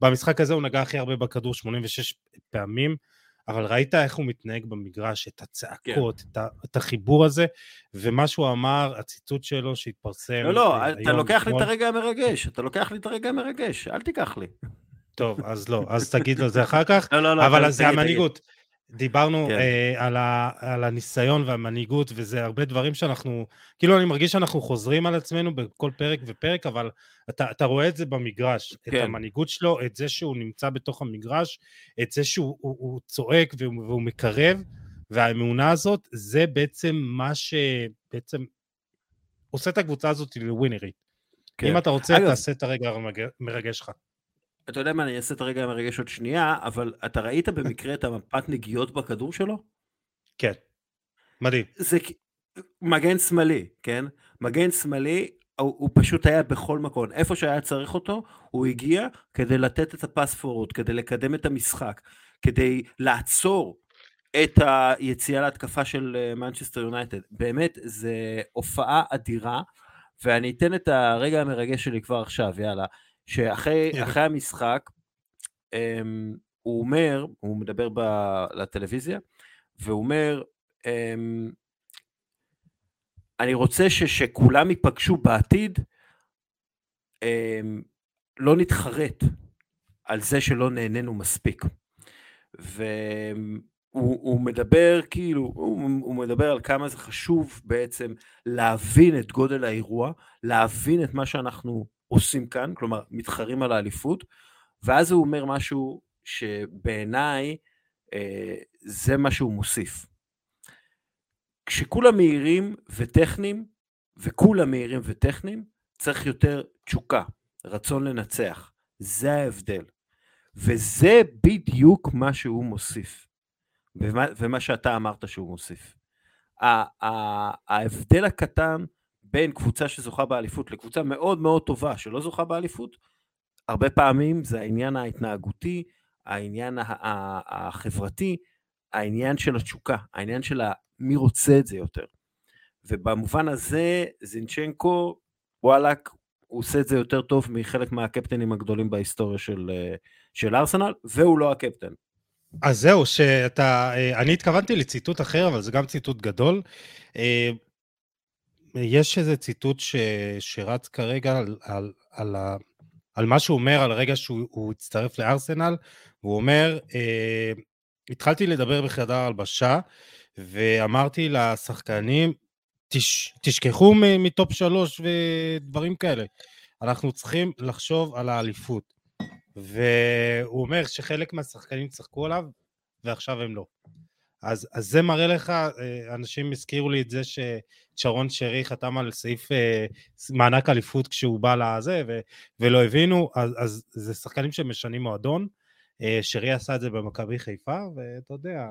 במשחק הזה הוא נגע הכי הרבה בכדור 86 פעמים. אבל ראית איך הוא מתנהג במגרש, את הצעקות, כן. את, החיבור הזה, ומה שהוא אמר, הציטוט שלו שהתפרסם. לא, לא, אתה לוקח לי את הרגע המרגש, אתה לוקח לי את הרגע המרגש, אל תיקח לי. טוב, אז לא, אז תגיד לו זה אחר כך, לא, לא, לא, אבל זה המנהיגות. דיברנו כן. אה, על, ה, על הניסיון והמנהיגות, וזה הרבה דברים שאנחנו, כאילו אני מרגיש שאנחנו חוזרים על עצמנו בכל פרק ופרק, אבל אתה, אתה רואה את זה במגרש, כן. את המנהיגות שלו, את זה שהוא נמצא בתוך המגרש, את זה שהוא הוא, הוא צועק והוא, והוא מקרב, והאמונה הזאת, זה בעצם מה שבעצם עושה את הקבוצה הזאת לווינרית. כן. אם אתה רוצה, אגב, תעשה את הרגע המרגש שלך. אתה יודע מה, אני אעשה את הרגע המרגש עוד שנייה, אבל אתה ראית במקרה את המפת נגיעות בכדור שלו? כן, מדהים. זה מגן שמאלי, כן? מגן שמאלי, הוא, הוא פשוט היה בכל מקום. איפה שהיה צריך אותו, הוא הגיע כדי לתת את הפס פורוד, כדי לקדם את המשחק, כדי לעצור את היציאה להתקפה של מנצ'סטר יונייטד. באמת, זו הופעה אדירה, ואני אתן את הרגע המרגש שלי כבר עכשיו, יאללה. שאחרי המשחק, um, הוא אומר, הוא מדבר ב, לטלוויזיה, והוא אומר, um, אני רוצה ש, שכולם ייפגשו בעתיד, um, לא נתחרט על זה שלא נהנינו מספיק. והוא מדבר כאילו, הוא, הוא מדבר על כמה זה חשוב בעצם להבין את גודל האירוע, להבין את מה שאנחנו עושים כאן, כלומר מתחרים על האליפות, ואז הוא אומר משהו שבעיניי אה, זה מה שהוא מוסיף. כשכולם מהירים וטכניים, וכולם מהירים וטכניים, צריך יותר תשוקה, רצון לנצח. זה ההבדל. וזה בדיוק מה שהוא מוסיף, ומה, ומה שאתה אמרת שהוא מוסיף. ההבדל הקטן בין קבוצה שזוכה באליפות לקבוצה מאוד מאוד טובה שלא זוכה באליפות, הרבה פעמים זה העניין ההתנהגותי, העניין החברתי, העניין של התשוקה, העניין של מי רוצה את זה יותר. ובמובן הזה זינצ'נקו, וואלאק, הוא עושה את זה יותר טוב מחלק מהקפטנים הגדולים בהיסטוריה של, של ארסנל, והוא לא הקפטן. אז זהו, שאתה, אה, אני התכוונתי לציטוט אחר, אבל זה גם ציטוט גדול. יש איזה ציטוט ש, שרץ כרגע על, על, על, ה, על מה שהוא אומר על הרגע שהוא הצטרף לארסנל, והוא אומר, אה, התחלתי לדבר בחדר הלבשה, ואמרתי לשחקנים, תש, תשכחו מטופ שלוש ודברים כאלה. אנחנו צריכים לחשוב על האליפות. והוא אומר שחלק מהשחקנים צחקו עליו, ועכשיו הם לא. אז, אז זה מראה לך, אה, אנשים הזכירו לי את זה ששרון שרי חתם על סעיף אה, מענק אליפות כשהוא בא לזה, ו, ולא הבינו, אז, אז זה שחקנים שמשנים מועדון. אה, שרי עשה את זה במכבי חיפה, ואתה יודע,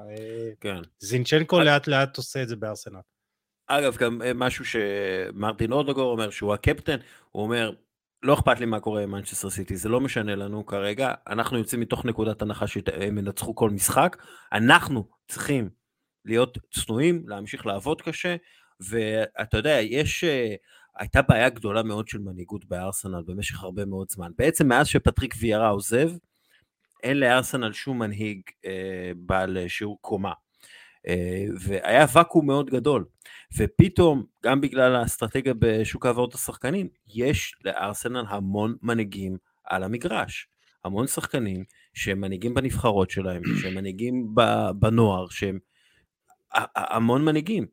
כן. זינצ'נקו לאט לאט עושה את זה בארסנל. אגב, גם משהו שמרטין אודגור אומר שהוא הקפטן, הוא אומר, לא אכפת לי מה קורה עם מנצ'סטר סיטי, זה לא משנה לנו כרגע, אנחנו יוצאים מתוך נקודת הנחה שהם ינצחו כל משחק, אנחנו צריכים להיות צנועים, להמשיך לעבוד קשה, ואתה יודע, יש, אה, הייתה בעיה גדולה מאוד של מנהיגות בארסנל במשך הרבה מאוד זמן. בעצם מאז שפטריק ויארה עוזב, אין לארסנל שום מנהיג אה, בעל שיעור קומה. אה, והיה ואקום מאוד גדול. ופתאום, גם בגלל האסטרטגיה בשוק העברות השחקנים, יש לארסנל המון מנהיגים על המגרש. המון שחקנים שהם מנהיגים בנבחרות שלהם, שהם מנהיגים בנוער, שהם המון מנהיגים.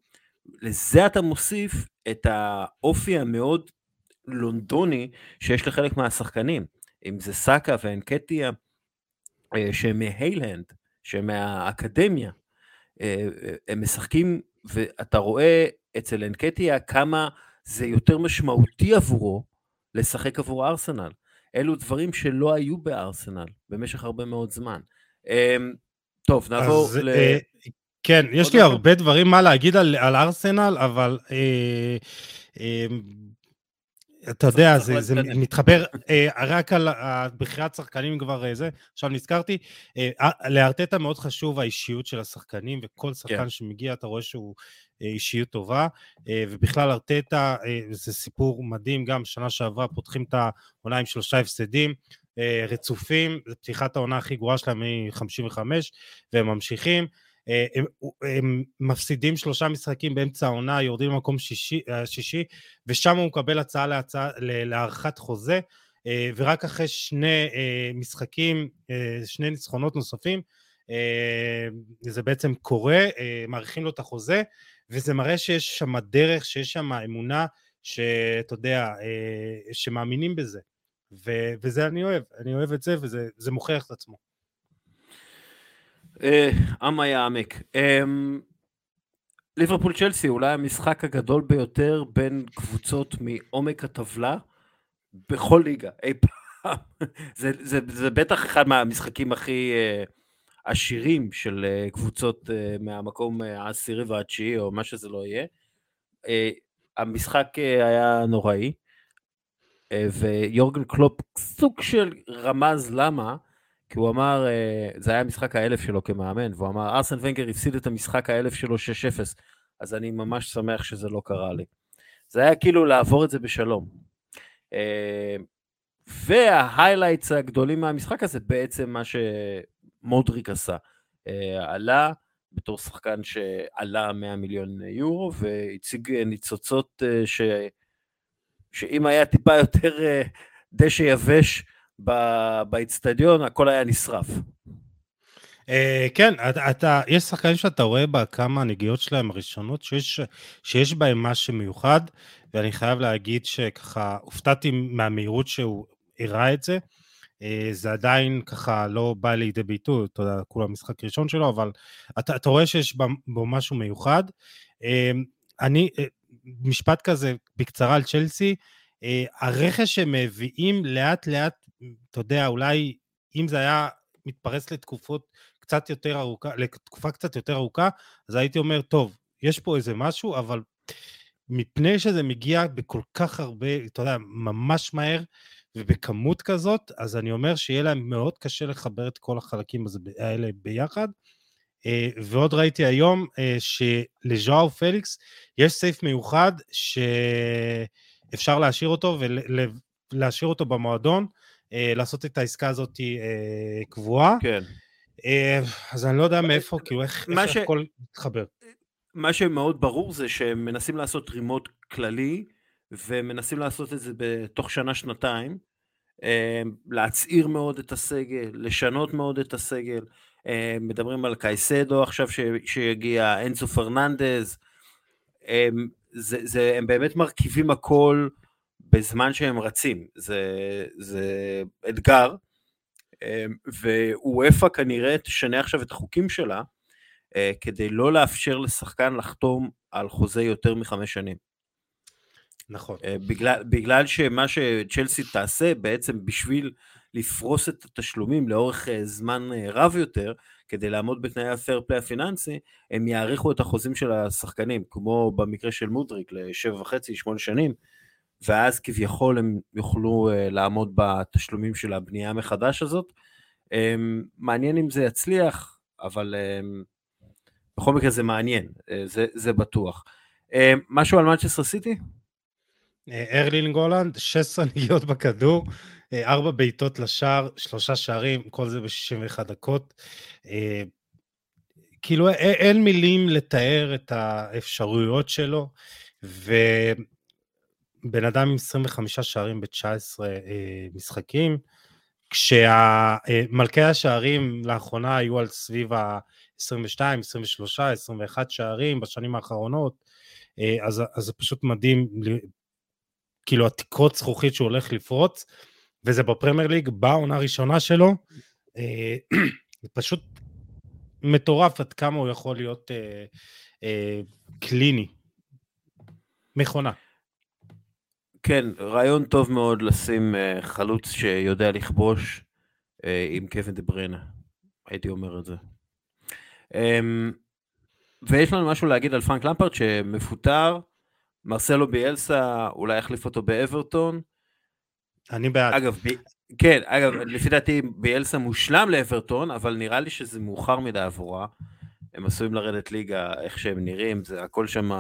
לזה אתה מוסיף את האופי המאוד לונדוני שיש לחלק מהשחקנים, אם זה סאקה ואנקטיה, אה, שהם מהיילנד, שהם מהאקדמיה, הם משחקים ואתה רואה אצל אנקטיה כמה זה יותר משמעותי עבורו לשחק עבור ארסנל. אלו דברים שלא היו בארסנל במשך הרבה מאוד זמן. אמ, טוב, נעבור אז, ל... אה, כן, יש לי דבר? הרבה דברים מה להגיד על, על ארסנל, אבל אה, אה, אתה יודע, זה, זה להתקדם. מתחבר אה, רק על בחירת שחקנים כבר אה, זה, עכשיו נזכרתי, אה, לארטטה מאוד חשוב האישיות של השחקנים, וכל שחקן כן. שמגיע אתה רואה שהוא אישיות טובה, ובכלל ארטטה זה סיפור מדהים, גם שנה שעברה פותחים את העונה עם שלושה הפסדים, רצופים, זו פתיחת העונה הכי גרועה שלהם מ-55, והם ממשיכים. אה, הם, הם מפסידים שלושה משחקים באמצע העונה, יורדים למקום שישי, אה, שישי ושם הוא מקבל הצעה להצעה, להארכת חוזה, אה, ורק אחרי שני משחקים, שני ניצחונות נוספים, זה בעצם קורה, מאריכים לו את החוזה, וזה מראה שיש שם דרך, שיש שם אמונה, שאתה יודע, שמאמינים בזה. ו- וזה אני אוהב, אני אוהב את זה, וזה זה מוכיח את עצמו. עמה יעמק. אמ, ליברפול צ'לסי אולי המשחק הגדול ביותר בין קבוצות מעומק הטבלה בכל ליגה אי פעם. זה, זה, זה בטח אחד מהמשחקים הכי אה, עשירים של אה, קבוצות אה, מהמקום אה, העשירי והתשיעי או מה שזה לא יהיה. אה, המשחק אה, היה נוראי, אה, ויורגן קלופ סוג של רמז למה, כי הוא אמר, אה, זה היה המשחק האלף שלו כמאמן, והוא אמר, ארסן ונגר הפסיד את המשחק האלף שלו 6-0, אז אני ממש שמח שזה לא קרה לי. זה היה כאילו לעבור את זה בשלום. אה, וההיילייטס הגדולים מהמשחק הזה בעצם מה שמודריק עשה. אה, עלה בתור שחקן שעלה 100 מיליון יורו והציג ניצוצות ש... שאם היה טיפה יותר דשא יבש באיצטדיון הכל היה נשרף. Uh, כן, אתה, יש שחקנים שאתה רואה בכמה הנגיעות שלהם הראשונות, שיש, שיש בהם משהו מיוחד, ואני חייב להגיד שככה הופתעתי מהמהירות שהוא הראה את זה. Uh, זה עדיין ככה לא בא לידי ביטוי, אתה יודע, כולה משחק ראשון שלו, אבל אתה, אתה רואה שיש בו, משהו מיוחד. Uh, אני, משפט כזה בקצרה על צ'לסי, הרכש שהם מביאים לאט לאט, אתה יודע, אולי אם זה היה מתפרס לתקופות קצת יותר ארוכה, לתקופה קצת יותר ארוכה, אז הייתי אומר, טוב, יש פה איזה משהו, אבל מפני שזה מגיע בכל כך הרבה, אתה יודע, ממש מהר ובכמות כזאת, אז אני אומר שיהיה להם מאוד קשה לחבר את כל החלקים האלה ביחד. אה, ועוד ראיתי היום אה, שלז'ואר פליקס יש סעיף מיוחד שאפשר להשאיר אותו ולהשאיר אותו במועדון, לעשות את העסקה הזאת אה, קבועה. כן. אה, אז אני לא יודע מאיפה, כאילו איך איך ש- הכל מתחבר. מה שמאוד ברור זה שהם מנסים לעשות רימוט כללי, ומנסים לעשות את זה בתוך שנה-שנתיים, אה, להצעיר מאוד את הסגל, לשנות מאוד את הסגל, אה, מדברים על קייסדו עכשיו ש- שיגיע, אנסו פרננדז, הם, זה, זה, הם באמת מרכיבים הכל בזמן שהם רצים, זה, זה אתגר, אה, ואופ"א כנראה תשנה עכשיו את החוקים שלה, אה, כדי לא לאפשר לשחקן לחתום על חוזה יותר מחמש שנים. נכון. אה, בגלל, בגלל שמה שצ'לסי תעשה בעצם בשביל לפרוס את התשלומים לאורך זמן רב יותר, כדי לעמוד בתנאי הפייר פליי הפיננסי, הם יאריכו את החוזים של השחקנים, כמו במקרה של מודריק לשבע וחצי, שמונה שנים, ואז כביכול הם יוכלו אה, לעמוד בתשלומים של הבנייה מחדש הזאת. אה, מעניין אם זה יצליח, אבל אה, בכל מקרה זה מעניין, אה, זה, זה בטוח. אה, משהו על מנצ'סטר סיטי? ארלינג הולנד, 16 נגיעות בכדור, אה, ארבע בעיטות לשער, שלושה שערים, כל זה ב-61 דקות. כאילו אין מילים לתאר את האפשרויות שלו, ובן אדם עם 25 שערים ב-19 משחקים, כשמלכי השערים לאחרונה היו על סביב ה-22, 23, 21 שערים בשנים האחרונות, אה, אז, אז זה פשוט מדהים, כאילו התקרות זכוכית שהוא הולך לפרוץ, וזה בפרמייר ליג, בעונה הראשונה שלו, אה, זה פשוט מטורף עד כמה הוא יכול להיות אה, אה, קליני. מכונה. כן, רעיון טוב מאוד לשים uh, חלוץ שיודע לכבוש uh, עם קווין דה בריינה, הייתי אומר את זה. Um, ויש לנו משהו להגיד על פרנק למפרט שמפוטר, מרסלו ביאלסה אולי יחליף אותו באברטון. אני בעד. אגב, ב... כן, אגב, לפי דעתי ביאלסה מושלם לאברטון, אבל נראה לי שזה מאוחר מדי עבורה. הם עשויים לרדת ליגה איך שהם נראים, זה הכל שם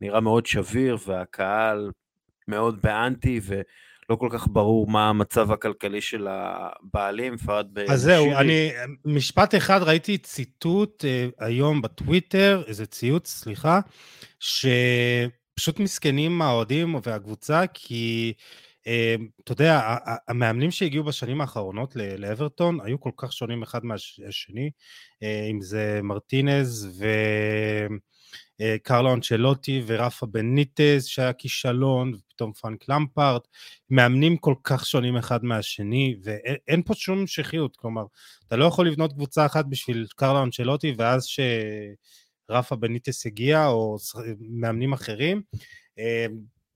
נראה מאוד שביר, והקהל מאוד באנטי, ולא כל כך ברור מה המצב הכלכלי של הבעלים, פרד בשירי. אז זהו, אני, משפט אחד, ראיתי ציטוט uh, היום בטוויטר, איזה ציוץ, סליחה, שפשוט מסכנים האוהדים והקבוצה, כי... Uh, אתה יודע, המאמנים שהגיעו בשנים האחרונות לאברטון היו כל כך שונים אחד מהשני, uh, אם זה מרטינז ו... אה, קרלו אנצ'לוטי ורפה בניטז שהיה כישלון, ופתאום פרנק למפארט, מאמנים כל כך שונים אחד מהשני, ואין פה שום המשכיות, כלומר, אתה לא יכול לבנות קבוצה אחת בשביל קרלו אנצ'לוטי, ואז שרפה בניטס הגיע, או מאמנים אחרים, אה,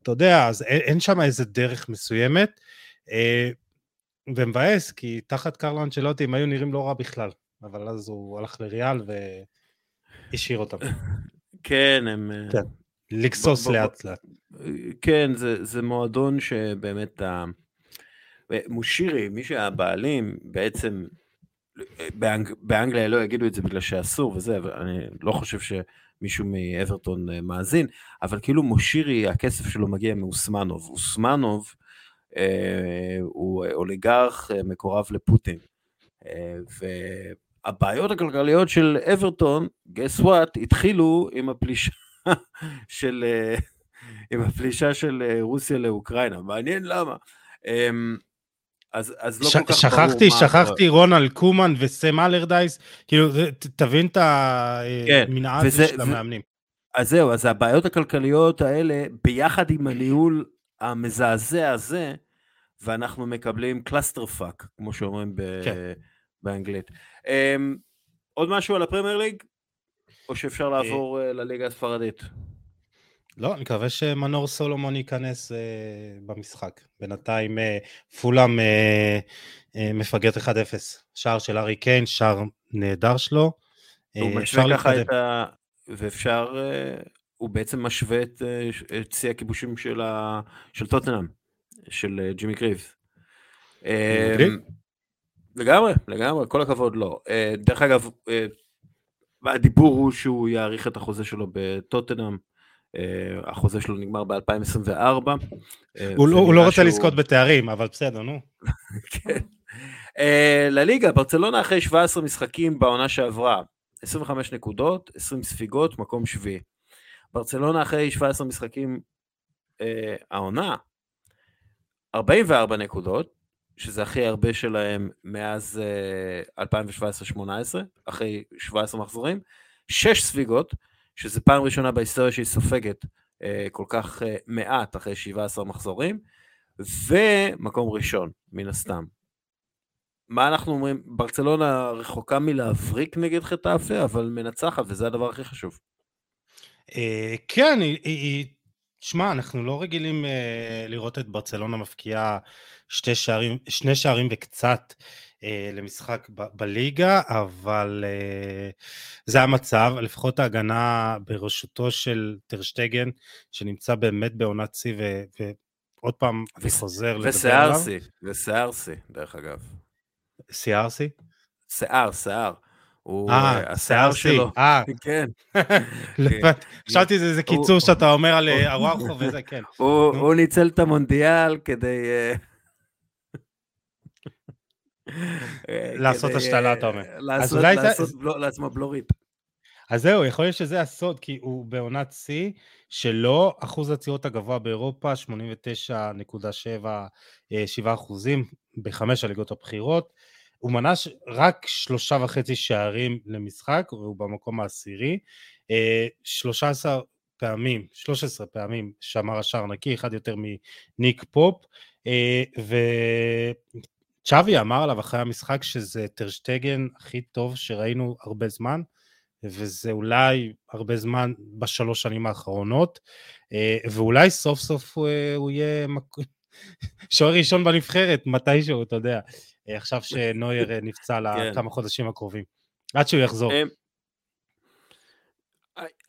אתה יודע, אז אין שם איזה דרך מסוימת, אה, ומבאס, כי תחת קרלו אנצ'לוטי הם היו נראים לא רע בכלל, אבל אז הוא הלך לריאל והשאיר אותם. כן, הם... אה, כן, לגסוס לאט לאט. כן, זה, זה מועדון שבאמת, ה... מושירי, מי שהבעלים, בעצם, באנג... באנגליה לא יגידו את זה בגלל שאסור וזה, אבל אני לא חושב שמישהו מאברטון אה, מאזין, אבל כאילו מושירי, הכסף שלו מגיע מאוסמנוב. אוסמנוב אה, הוא אוליגרך אה, מקורב לפוטין. אה, הבעיות הכלכליות של אברטון, guess what, התחילו עם הפלישה של, אה, עם הפלישה של אה, רוסיה לאוקראינה, מעניין למה. אמ, אז, אז לא ש- כל כך שכחתי, ברור שכחתי מה... רונלד קומן וסם אלרדייס, כאילו, תבין את המנעד אה, של המאמנים. אז זהו, אז הבעיות הכלכליות האלה, ביחד עם הניהול המזעזע הזה, ואנחנו מקבלים clusterfuck, כמו שאומרים ב... כן. באנגלית. אמ, עוד משהו על הפרמייר ליג? או שאפשר אה, לעבור אה, לליגה הספרדית? לא, אני מקווה שמנור סולומון ייכנס אה, במשחק. בינתיים אה, פולהאם אה, אה, מפגרת 1-0. שער של הארי קיין, שער נהדר שלו. הוא אה, משווה ככה את ה... ואפשר... אה, הוא בעצם משווה את, את שיא הכיבושים של, ה... של טוטנאם, של ג'ימי קריבס. לגמרי, לגמרי, כל הכבוד לא. אה, דרך אגב, אה, הדיבור הוא שהוא יאריך את החוזה שלו בטוטנאם, אה, החוזה שלו נגמר ב-2024. הוא לא, לא רוצה. לזכות בתארים, אבל בסדר, נו. כן. לליגה, ברצלונה אחרי 17 משחקים בעונה שעברה, 25 נקודות, 20 ספיגות, מקום שביעי. ברצלונה אחרי 17 משחקים העונה, 44 נקודות, שזה הכי הרבה שלהם מאז uh, אה, 2017-2018, אחרי 17 מחזורים, 6 ספיגות, שזה פעם ראשונה בהיסטוריה שהיא סופגת uh, כל כך uh, מעט אחרי 17 מחזורים, ומקום ראשון, מן הסתם. מה אנחנו אומרים? ברצלונה רחוקה מלהבריק נגד חטאפה, אבל מנצחת, וזה הדבר הכי חשוב. כן, היא... שמע, אנחנו לא רגילים לראות את ברצלונה מפקיעה שתי שערים, שני שערים וקצת אה, למשחק ב- בליגה, אבל אה, זה המצב, לפחות ההגנה בראשותו של טרשטגן, שנמצא באמת בעונת שיא, ו- ועוד פעם אני חוזר לדבר עליו. ושיער שיא, דרך אגב. שיא? שיער, שיער. הוא, אה, השיער שלו. אה, כן. חשבתי שזה קיצור שאתה אומר על אה, ארוחו וזה, כן. הוא ניצל את המונדיאל כדי... אה, אה, לעשות השתלה, אתה אומר. לעשות לעצמו בלורית. אז זהו, יכול להיות שזה הסוד, כי הוא בעונת שיא, שלו אחוז הצירות הגבוה באירופה, 89.7 אה, אחוזים בחמש הליגות הבכירות. הוא מנה רק שלושה וחצי שערים למשחק, והוא במקום העשירי. 13 אה, פעמים, 13 פעמים שמר השער נקי, אחד יותר מניק פופ, צ'אבי אמר עליו אחרי המשחק שזה טרשטגן הכי טוב שראינו הרבה זמן, וזה אולי הרבה זמן בשלוש שנים האחרונות, ואולי סוף סוף הוא יהיה שוער ראשון בנבחרת, מתישהו, אתה יודע, עכשיו שנויר נפצע לכמה כן. חודשים הקרובים, עד שהוא יחזור.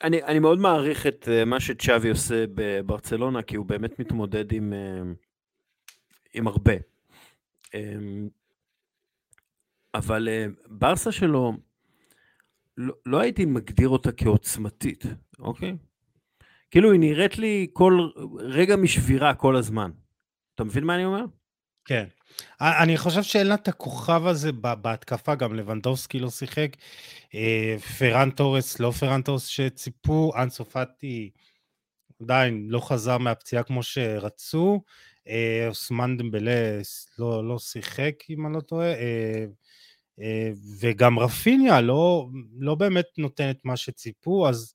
אני, אני מאוד מעריך את מה שצ'אבי עושה בברצלונה, כי הוא באמת מתמודד עם, עם הרבה. אמ, אבל אה, ברסה שלו, לא, לא הייתי מגדיר אותה כעוצמתית, אוקיי? כאילו היא נראית לי כל רגע משבירה כל הזמן. אתה מבין מה אני אומר? כן. אני חושב שאין לה את הכוכב הזה בהתקפה, גם לבנדובסקי לא שיחק. אה, פרן תורס, לא פרן תורס שציפו, אנסופטי עדיין לא חזר מהפציעה כמו שרצו. אה, אוסמן דמבלה לא, לא שיחק, אם אני לא טועה, אה, וגם רפיניה לא, לא באמת נותן את מה שציפו, אז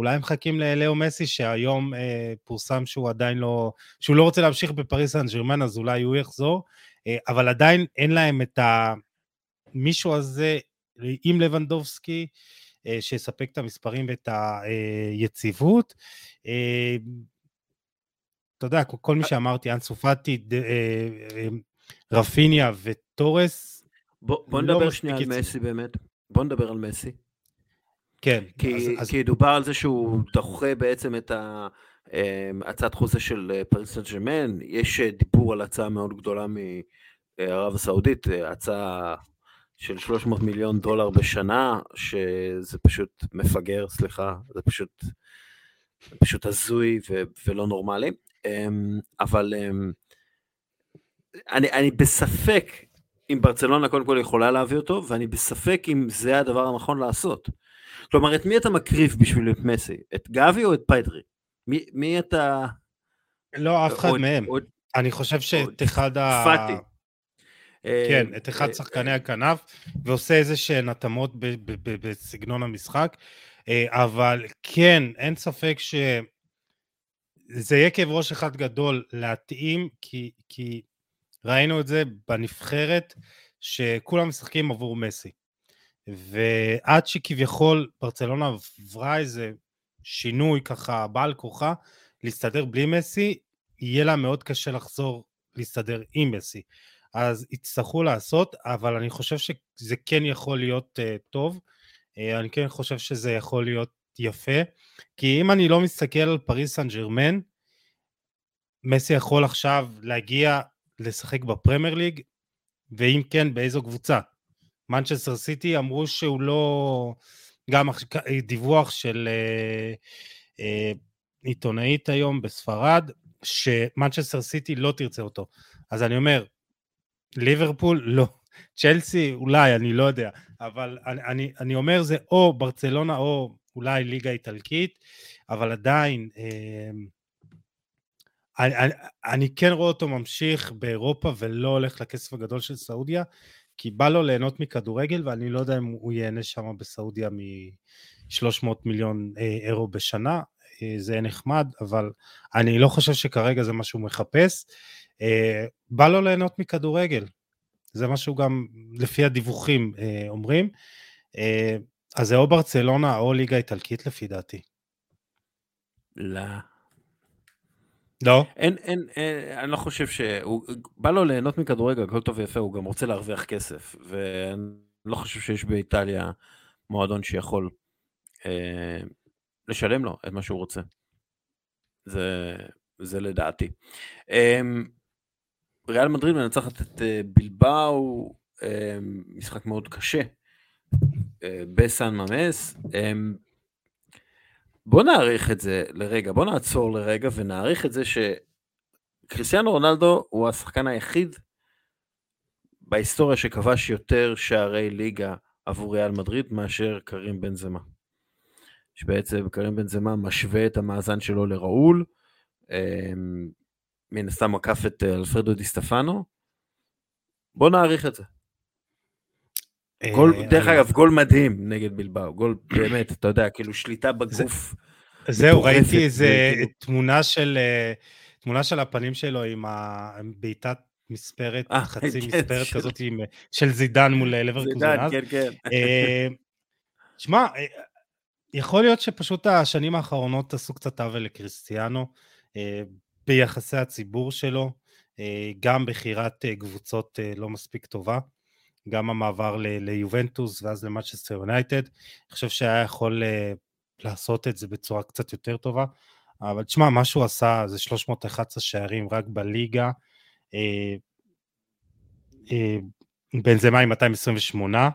אולי הם מחכים ללאו מסי, שהיום פורסם שהוא עדיין לא, שהוא לא רוצה להמשיך בפריס סן ג'רמן, אז אולי הוא יחזור, אבל עדיין אין להם את המישהו הזה עם לבנדובסקי, שיספק את המספרים ואת היציבות. אתה יודע, כל מי שאמרתי, אנסו פאטי, אה, אה, רפיניה וטורס, בוא, בוא לא נדבר שנייה על מסי באמת. בוא נדבר על מסי. כן. כי, אז, אז... כי דובר על זה שהוא דוחה בעצם את הצעת חוזה של פריס סן ג'רמן, יש דיבור על הצעה מאוד גדולה מערב הסעודית, הצעה של 300 מיליון דולר בשנה, שזה פשוט מפגר, סליחה, זה פשוט, פשוט הזוי ו- ולא נורמלי. אמ, אבל אמ, אני, אני בספק אם ברצלונה קודם כל יכולה להביא אותו, ואני בספק אם זה הדבר הנכון לעשות. כלומר, את מי אתה מקריב בשביל את מסי? את גבי או את פיידרי? מי, מי אתה... לא, אף אחד מהם. או, אני חושב שאת אחד ה... פאטי. כן, את אחד אה, שחקני הכנף, ועושה איזה שהן התאמות בסגנון המשחק, אה, אבל כן, אין ספק ש... זה יהיה כאב ראש אחד גדול להתאים, כי, כי ראינו את זה בנבחרת, שכולם משחקים עבור מסי. ועד שכביכול ברצלונה עברה איזה שינוי ככה בעל כוחה להסתדר בלי מסי, יהיה לה מאוד קשה לחזור להסתדר עם מסי. אז יצטרכו לעשות, אבל אני חושב שזה כן יכול להיות uh, טוב. Uh, אני כן חושב שזה יכול להיות יפה, כי אם אני לא מסתכל על פריס סן ג'רמן, מסי יכול עכשיו להגיע לשחק בפרמייר ליג, ואם כן, באיזו קבוצה? מנצ'סטר סיטי אמרו שהוא לא... גם דיווח של אה, אה, עיתונאית היום בספרד, שמנצ'סטר סיטי לא תרצה אותו. אז אני אומר, ליברפול לא. צ'לסי אולי, אני לא יודע, אבל אני, אני, אני אומר זה או ברצלונה או אולי ליגה איטלקית, אבל עדיין, אה, אני, אני, אני כן רואה אותו ממשיך באירופה ולא הולך לכסף הגדול של סעודיה, כי בא לו ליהנות מכדורגל, ואני לא יודע אם הוא ייהנה שם בסעודיה מ-300 מיליון אה, אירו בשנה, אה, זה נחמד, אבל אני לא חושב שכרגע זה מה שהוא מחפש. אה, בא לו ליהנות מכדורגל, זה מה שהוא גם לפי הדיווחים אומרים. אז זה או ברצלונה או ליגה איטלקית לפי דעתי. לא. לא. אין, אין, אין, אני לא חושב שהוא, בא לו ליהנות מכדורגל, הכל טוב ויפה, הוא גם רוצה להרוויח כסף, ואני לא חושב שיש באיטליה מועדון שיכול אה, לשלם לו את מה שהוא רוצה. זה, זה לדעתי. אה, ריאל מדריד מנצחת את אה, בלבאו, אה, משחק מאוד קשה, אה, בסן ממס. אה, בוא נעריך את זה לרגע, בוא נעצור לרגע ונעריך את זה שקריסטיאנו רונלדו הוא השחקן היחיד בהיסטוריה שכבש יותר שערי ליגה עבור ריאל מדריד מאשר קרים בן זמה. שבעצם קרים בן זמה משווה את המאזן שלו לראול, אמ, מן הסתם עקף את אלפרדו דיסטפנו. בוא נעריך את זה. גול, אה, דרך אגב, גול מדהים נגד בלבאו, גול באמת, אתה יודע, כאילו שליטה בגוף. זהו, ראיתי איזה תמונה של, אה, תמונה של הפנים שלו עם בעיטת מספרת, אה, חצי כן, מספרת כזאת של זידן מול לברקוזן. זידן, כן, כן. שמע, יכול להיות שפשוט השנים האחרונות עשו קצת עוול לקריסטיאנו ביחסי הציבור שלו, גם בחירת קבוצות לא מספיק טובה, גם המעבר ליובנטוס ואז למאצ'סטר יונייטד. אני חושב שהיה יכול לעשות את זה בצורה קצת יותר טובה, אבל תשמע, מה שהוא עשה זה 311 שערים רק בליגה. בין זה מה עם 228.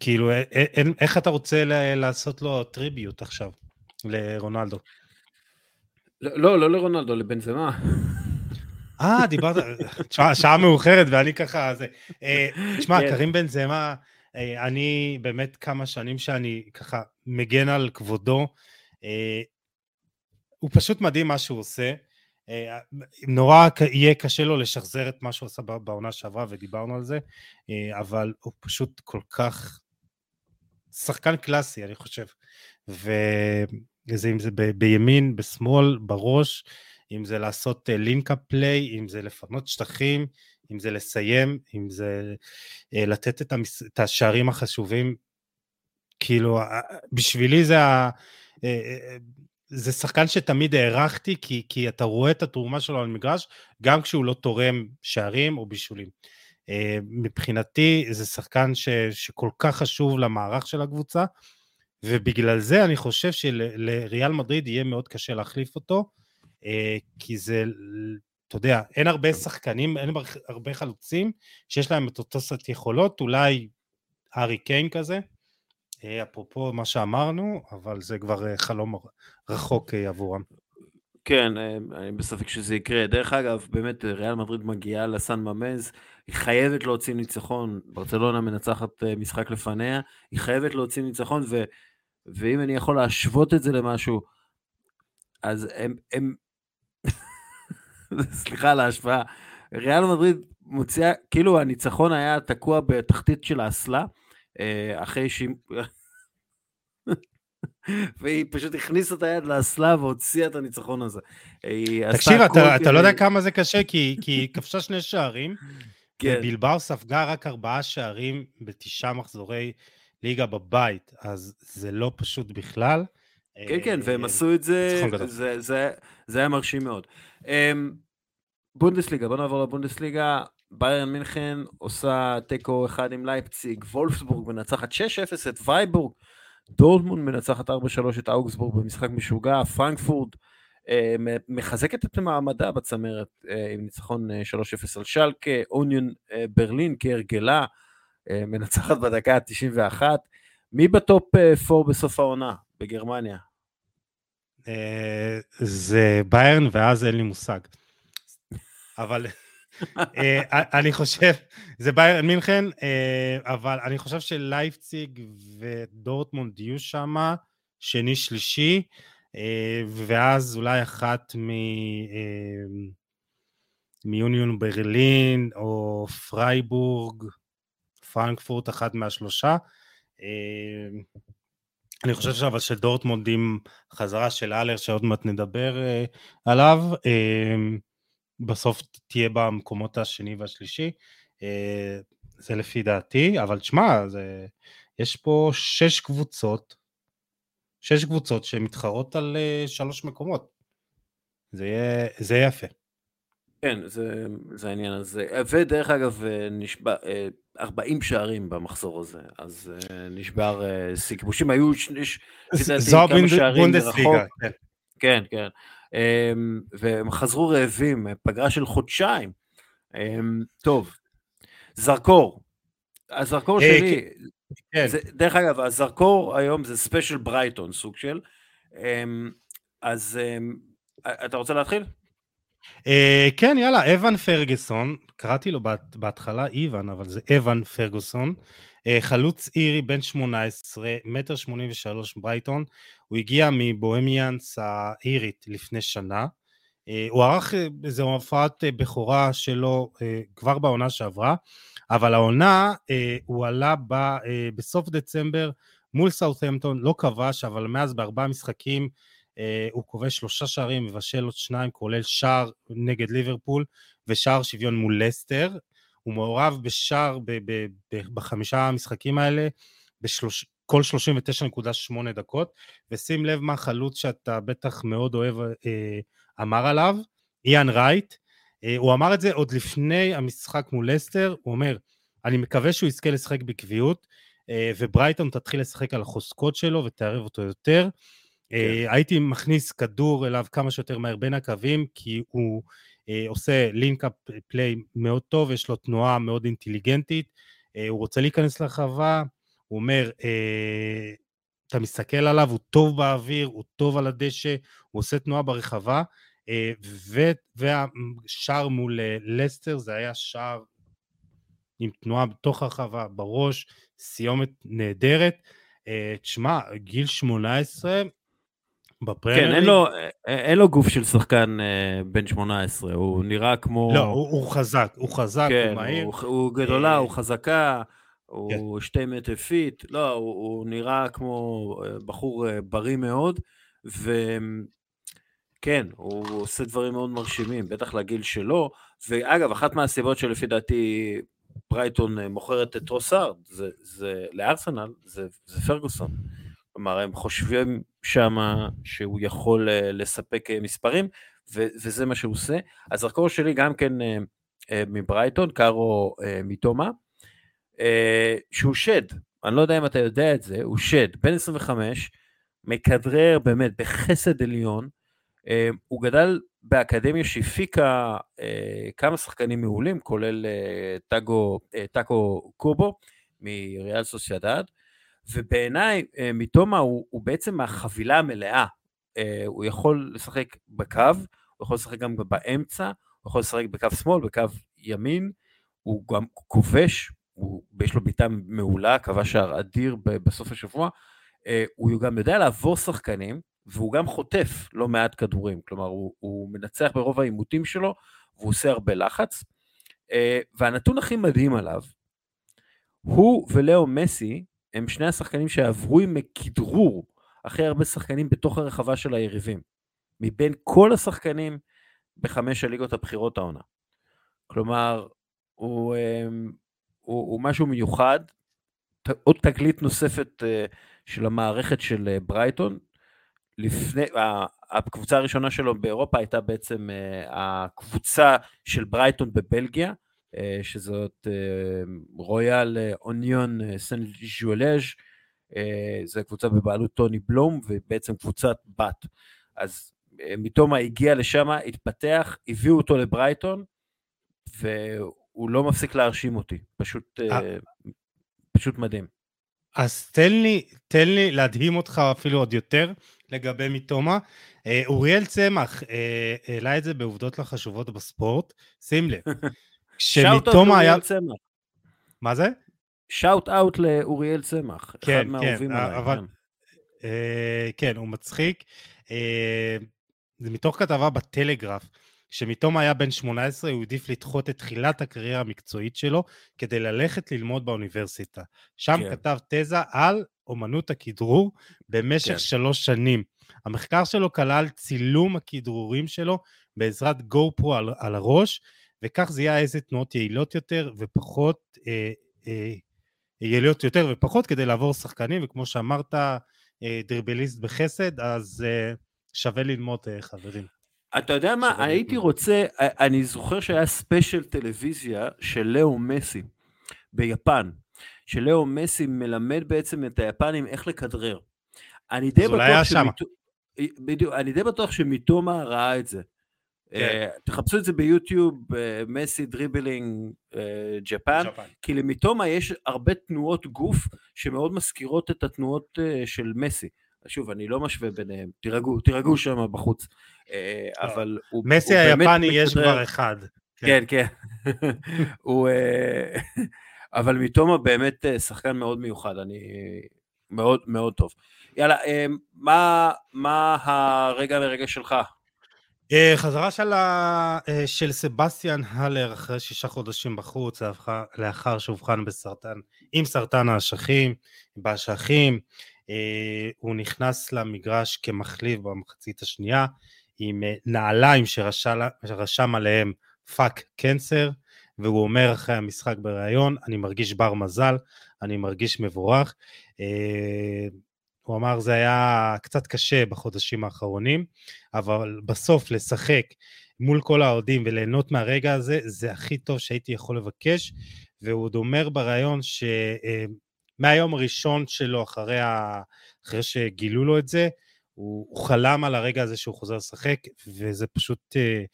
כאילו, איך אתה רוצה לעשות לו טריביוט עכשיו, לרונלדו? לא, לא לרונלדו, לבנזמה. אה, דיברת, תשמע, שעה מאוחרת ואני ככה, זה... אה, תשמע, כן. קרים בנזמה, אה, אני באמת כמה שנים שאני ככה מגן על כבודו, אה, הוא פשוט מדהים מה שהוא עושה. נורא יהיה קשה לו לשחזר את מה שהוא עשה בעונה שעברה ודיברנו על זה, אבל הוא פשוט כל כך שחקן קלאסי, אני חושב. וזה אם זה ב, בימין, בשמאל, בראש, אם זה לעשות לינקאפ uh, פליי, אם זה לפנות שטחים, אם זה לסיים, אם זה uh, לתת את, המס... את השערים החשובים. כאילו, uh, בשבילי זה ה... זה שחקן שתמיד הערכתי, כי, כי אתה רואה את התרומה שלו על מגרש, גם כשהוא לא תורם שערים או בישולים. אה, מבחינתי זה שחקן ש, שכל כך חשוב למערך של הקבוצה, ובגלל זה אני חושב שלריאל מדריד יהיה מאוד קשה להחליף אותו, אה, כי זה, אתה יודע, אין הרבה שחקנים, אין הרבה חלוצים שיש להם את אותו סט יכולות, אולי הארי קיין כזה, אה, אפרופו מה שאמרנו, אבל זה כבר חלום רחוק עבורם. כן, אני בספק שזה יקרה. דרך אגב, באמת, ריאל מדריד מגיעה לסן ממז, היא חייבת להוציא ניצחון, ברצלונה מנצחת אה, משחק לפניה, היא חייבת להוציא ניצחון, ו, ואם אני יכול להשוות את זה למשהו, אז הם, הם... סליחה על ההשוואה, ריאל מדריד מוציאה, כאילו הניצחון היה תקוע בתחתית של האסלה, אה, אחרי שהיא... והיא פשוט הכניסה את היד לאסלה והוציאה את הניצחון הזה. תקשיב, אתה, אתה לא יודע כמה זה קשה, כי היא כבשה שני שערים, כן. בלבאו ספגה רק ארבעה שערים בתשעה מחזורי ליגה בבית, אז זה לא פשוט בכלל. כן, כן, והם אה, עשו את זה, זה, זה, זה היה מרשים מאוד. אמ, בונדסליגה, בוא נעבור לבונדסליגה. ביירן מינכן עושה תיקו אחד עם לייפציג, וולפסבורג מנצחת 6-0 את פרייבורג, דורטמונד מנצחת 4-3 את אוגסבורג במשחק משוגע, פרנקפורט אה, מחזקת את מעמדה בצמרת אה, עם ניצחון 3-0 אה, על שלקה, אוניון ברלין כהרגלה, מנצחת בדקה ה-91. מי בטופ 4 בסוף העונה בגרמניה? זה ביירן ואז אין לי מושג. אבל אני חושב, זה ביירן מינכן, אבל אני חושב שלייפציג ודורטמונד יהיו שם, שני שלישי. אה, ואז אולי אחת מ... אה, מיוניון ברלין או פרייבורג, פרנקפורט, אחת מהשלושה. אה, אני חושב שאבל שדורטמונד עם חזרה של הלר שעוד מעט נדבר עליו, בסוף תהיה במקומות השני והשלישי, זה לפי דעתי, אבל תשמע, יש פה שש קבוצות שש קבוצות שמתחרות על uh, שלוש מקומות. זה יהיה, זה יהיה יפה. כן, זה, זה העניין הזה. ודרך אגב, אה, נשבע, 40 אה, שערים במחזור הזה, אז נשבר שיא כיבושים. היו, יש, זו הבונדסליגה. כן, כן. כן. אמ, והם חזרו רעבים, פגרה של חודשיים. אמ, טוב, זרקור. הזרקור שלי, כן. זה, דרך אגב, הזרקור היום זה ספיישל ברייטון, סוג של. אמ, אז אתה רוצה להתחיל? Uh, כן, יאללה, אבן פרגוסון, קראתי לו בהתחלה איוון, אבל זה אבן פרגוסון, uh, חלוץ אירי בן 18, מטר 83 ברייטון, הוא הגיע מבוהמיאנס האירית לפני שנה, uh, הוא ערך איזו הופעת בכורה שלו uh, כבר בעונה שעברה, אבל העונה, אה, הוא עלה ב, בסוף דצמבר מול סאות'המפטון, לא כבש, אבל מאז בארבעה משחקים הוא כובש שלושה שערים, מבשל עוד שניים, כולל שער נגד ליברפול ושער שוויון מול לסטר. הוא מעורב בשער ב, ב, ב, בחמישה המשחקים האלה, בשלוש, כל 39.8 דקות, ושים לב מה חלוץ שאתה בטח מאוד אוהב אה, אמר עליו, איאן רייט, אה, הוא אמר את זה עוד לפני המשחק מול לסטר, הוא אומר, אני מקווה שהוא יזכה לשחק בקביעות, אה, וברייטון תתחיל לשחק על החוזקות שלו ותערב אותו יותר. כן. הייתי מכניס כדור אליו כמה שיותר מהר בין הקווים, כי הוא עושה link-up play מאוד טוב, יש לו תנועה מאוד אינטליגנטית, הוא רוצה להיכנס לרחבה, הוא אומר, אתה מסתכל עליו, הוא טוב באוויר, הוא טוב על הדשא, הוא עושה תנועה ברחבה, והשער מול לסטר זה היה שער עם תנועה בתוך הרחבה, בראש, סיומת נהדרת. אה, תשמע, גיל 18, בפרמייר כן, אין לו, אין לו גוף של שחקן uh, בן 18, הוא נראה כמו... לא, הוא, הוא חזק, הוא חזק, כן, הוא מהיר. הוא, הוא גדולה, uh, הוא חזקה, הוא כן. שתי מטר פיט, לא, הוא, הוא נראה כמו בחור בריא מאוד, וכן, הוא עושה דברים מאוד מרשימים, בטח לגיל שלו, ואגב, אחת מהסיבות שלפי דעתי ברייטון אה, מוכרת את טרוסארד, זה, זה לארסנל, זה, זה פרגוסון. כלומר, הם חושבים שם שהוא יכול אה, לספק אה, מספרים, ו, וזה מה שהוא עושה. אז הקור שלי גם כן מברייטון, קארו מתומה, שהוא שד, אני לא יודע אם אתה יודע את זה, הוא שד, בן 25, מכדרר באמת בחסד עליון, הוא גדל באקדמיה שהפיקה אה, כמה שחקנים מעולים, כולל אה, טאגו, אה, טאקו קובו מריאל סוסיידד, ובעיניי אה, מתומה הוא, הוא בעצם החבילה המלאה. אה, הוא יכול לשחק בקו, הוא יכול לשחק גם באמצע, הוא יכול לשחק בקו שמאל, בקו ימין, הוא גם כובש, הוא, יש לו בעיטה מעולה, כבש שער אדיר בסוף השבוע, אה, הוא גם יודע לעבור שחקנים, והוא גם חוטף לא מעט כדורים, כלומר הוא, הוא מנצח ברוב העימותים שלו והוא עושה הרבה לחץ. והנתון הכי מדהים עליו, הוא ולאו מסי הם שני השחקנים שעברו עם כדרור הכי הרבה שחקנים בתוך הרחבה של היריבים, מבין כל השחקנים בחמש הליגות הבכירות העונה. כלומר, הוא, אה, הוא, הוא משהו מיוחד, עוד תגלית נוספת אה, של המערכת של ברייטון, לפני, הקבוצה הראשונה שלו באירופה הייתה בעצם אה, הקבוצה של ברייטון בבלגיה, אה, שזאת אה, רויאל אוניון סן ז'ואלז', זו קבוצה בבעלות טוני בלום, ובעצם קבוצת בת. אז מתומה הגיע לשם, התפתח, הביאו אותו לברייטון, והוא לא מפסיק להרשים אותי, פשוט, פשוט מדהים. אז תן לי, תן לי להדהים אותך אפילו עוד יותר. לגבי מתומה. אה, אוריאל צמח אה, העלה את זה בעובדות לחשובות בספורט, שים לב. כשמתומה היה... מה זה? שאוט אאוט לאוריאל צמח, כן, אחד מהאהובים כן, עליי. אבל... כן. אה, כן, הוא מצחיק. אה, זה מתוך כתבה בטלגרף. כשמתום היה בן 18 הוא העדיף לדחות את תחילת הקריירה המקצועית שלו כדי ללכת ללמוד באוניברסיטה. שם כן. כתב תזה על אומנות הכדרור במשך כן. שלוש שנים. המחקר שלו כלל צילום הכדרורים שלו בעזרת גו פרו על, על הראש, וכך זיהה איזה תנועות יעילות יותר ופחות, אה, אה, יעילות יותר ופחות כדי לעבור שחקנים, וכמו שאמרת, אה, דריבליסט בחסד, אז אה, שווה ללמוד אה, חברים. אתה יודע מה, הייתי רוצה, אני זוכר שהיה ספיישל טלוויזיה של לאו מסי ביפן, שלאו מסי מלמד בעצם את היפנים איך לכדרר. אני די אני די בטוח שמיטומה ראה את זה. כן. Uh, תחפשו את זה ביוטיוב, uh, Messi dribbling Japan, כי למיטומה יש הרבה תנועות גוף שמאוד מזכירות את התנועות של מסי. שוב, אני לא משווה ביניהם, תירגעו, תירגעו שם בחוץ. אה, לא. אבל הוא... מסי היפני יש כבר אחד. כן, כן. אה, אבל מיטומה באמת אה, שחקן מאוד מיוחד, אני... מאוד מאוד טוב. יאללה, מה, מה הרגע לרגע שלך? חזרה של, ה... של סבסטיאן הלר אחרי שישה חודשים בחוץ, לאחר שאובחן בסרטן, עם סרטן האשכים, באשכים, הוא נכנס למגרש כמחליף במחצית השנייה, עם אה, נעליים שרשם עליהם fuck cancer, והוא אומר אחרי המשחק בריאיון, אני מרגיש בר מזל, אני מרגיש מבורך. הוא אמר זה היה קצת קשה בחודשים האחרונים, אבל בסוף לשחק מול כל האוהדים וליהנות מהרגע הזה, זה הכי טוב שהייתי יכול לבקש, והוא עוד אומר בריאיון שמהיום הראשון שלו, אחרי, ה... אחרי שגילו לו את זה, הוא, הוא חלם על הרגע הזה שהוא חוזר לשחק, וזה פשוט אה,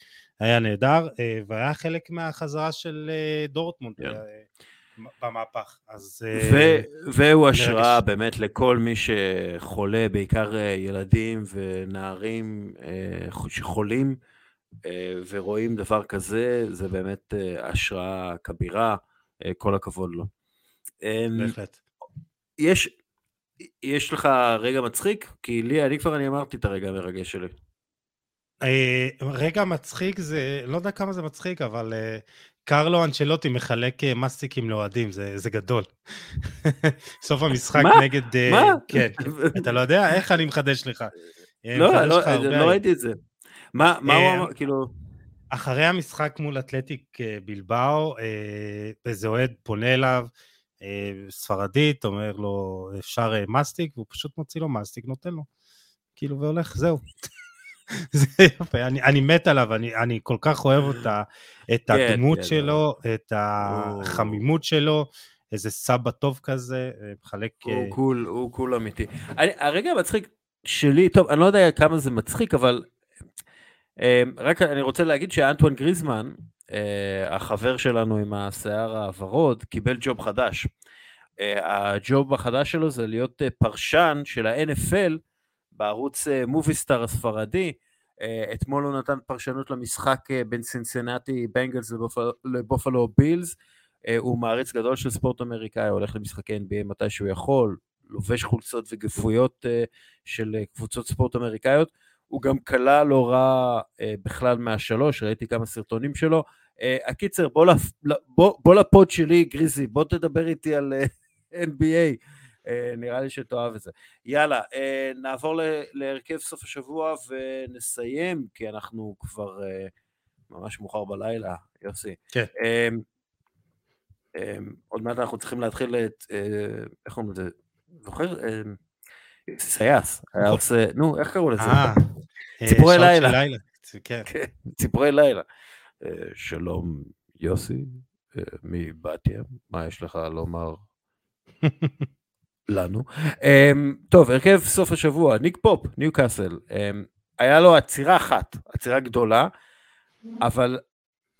היה נהדר, אה, והיה חלק מהחזרה של אה, דורטמונד. Yeah. במהפך, אז... ו- והוא השראה באמת לכל מי שחולה, בעיקר ילדים ונערים שחולים ורואים דבר כזה, זה באמת השראה כבירה, כל הכבוד לו. אמ, בהחלט. יש, יש לך רגע מצחיק? כי לי, אני כבר אני אמרתי את הרגע המרגש שלי. אה, רגע מצחיק זה, לא יודע כמה זה מצחיק, אבל אה, קרלו אנצ'לוטי מחלק אה, מסטיקים לאוהדים, זה, זה גדול. סוף המשחק מה? נגד... מה? כן. אתה לא יודע? איך אני מחדש לך? לא, לא, לא ראיתי את זה. מה, מה הוא אמר, כאילו... אחרי המשחק מול אתלטיק בלבאו, איזה אוהד פונה אליו, ספרדית, אומר לו, אפשר מסטיק, והוא פשוט מוציא לו מסטיק, נותן לו. כאילו, והולך, זהו. זה יפה, אני, אני מת עליו, אני, אני כל כך אוהב אותו, את כן, הדמות כן, שלו, לא. את החמימות שלו, איזה סבא טוב כזה, מחלק... הוא uh... cool, הוא cool אמיתי. אני, הרגע המצחיק שלי, טוב, אני לא יודע כמה זה מצחיק, אבל um, רק אני רוצה להגיד שאנטואן גריזמן, uh, החבר שלנו עם השיער הוורוד, קיבל ג'וב חדש. הג'וב החדש שלו זה להיות פרשן של ה-NFL בערוץ מוביסטאר הספרדי. אתמול הוא נתן פרשנות למשחק בין סינסנטי בנגלס לבופלו בילס. הוא מעריץ גדול של ספורט אמריקאי, הולך למשחקי NBA מתי שהוא יכול, לובש חולצות וגפויות של קבוצות ספורט אמריקאיות. הוא גם כלה לא רע בכלל מהשלוש, ראיתי כמה סרטונים שלו. הקיצר, בוא, לפ... בוא, בוא לפוד שלי, גריזי, בוא תדבר איתי על NBA. אה, נראה לי שתאהב את זה. יאללה, אה, נעבור להרכב סוף השבוע ונסיים, כי אנחנו כבר אה, ממש מאוחר בלילה, יוסי. כן. עוד מעט אנחנו צריכים להתחיל את, איך קוראים לזה? זוכר? סייס, היה עושה, נו, איך קראו לזה? ציפורי לילה. כן. כן. ציפורי לילה. שלום, יוסי, מבת ים, מה יש לך לומר? לנו. Um, טוב, הרכב סוף השבוע, ניק פופ, ניו קאסל. Um, היה לו עצירה אחת, עצירה גדולה, אבל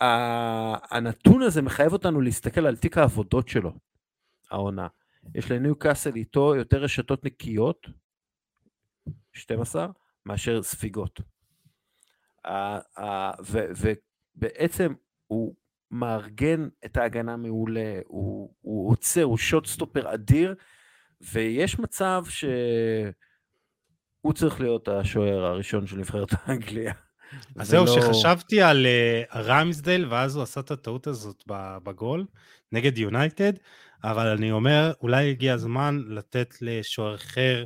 uh, הנתון הזה מחייב אותנו להסתכל על תיק העבודות שלו, העונה. יש לניו קאסל איתו יותר רשתות נקיות, 12, מאשר ספיגות. ובעצם הוא מארגן את ההגנה מעולה, הוא, הוא עוצר, הוא שוט סטופר אדיר, ויש מצב שהוא צריך להיות השוער הראשון של נבחרת האנגליה. אז זהו, לא... שחשבתי על uh, רמסדל, ואז הוא עשה את הטעות הזאת בגול נגד יונייטד, אבל אני אומר, אולי הגיע הזמן לתת לשוער אחר,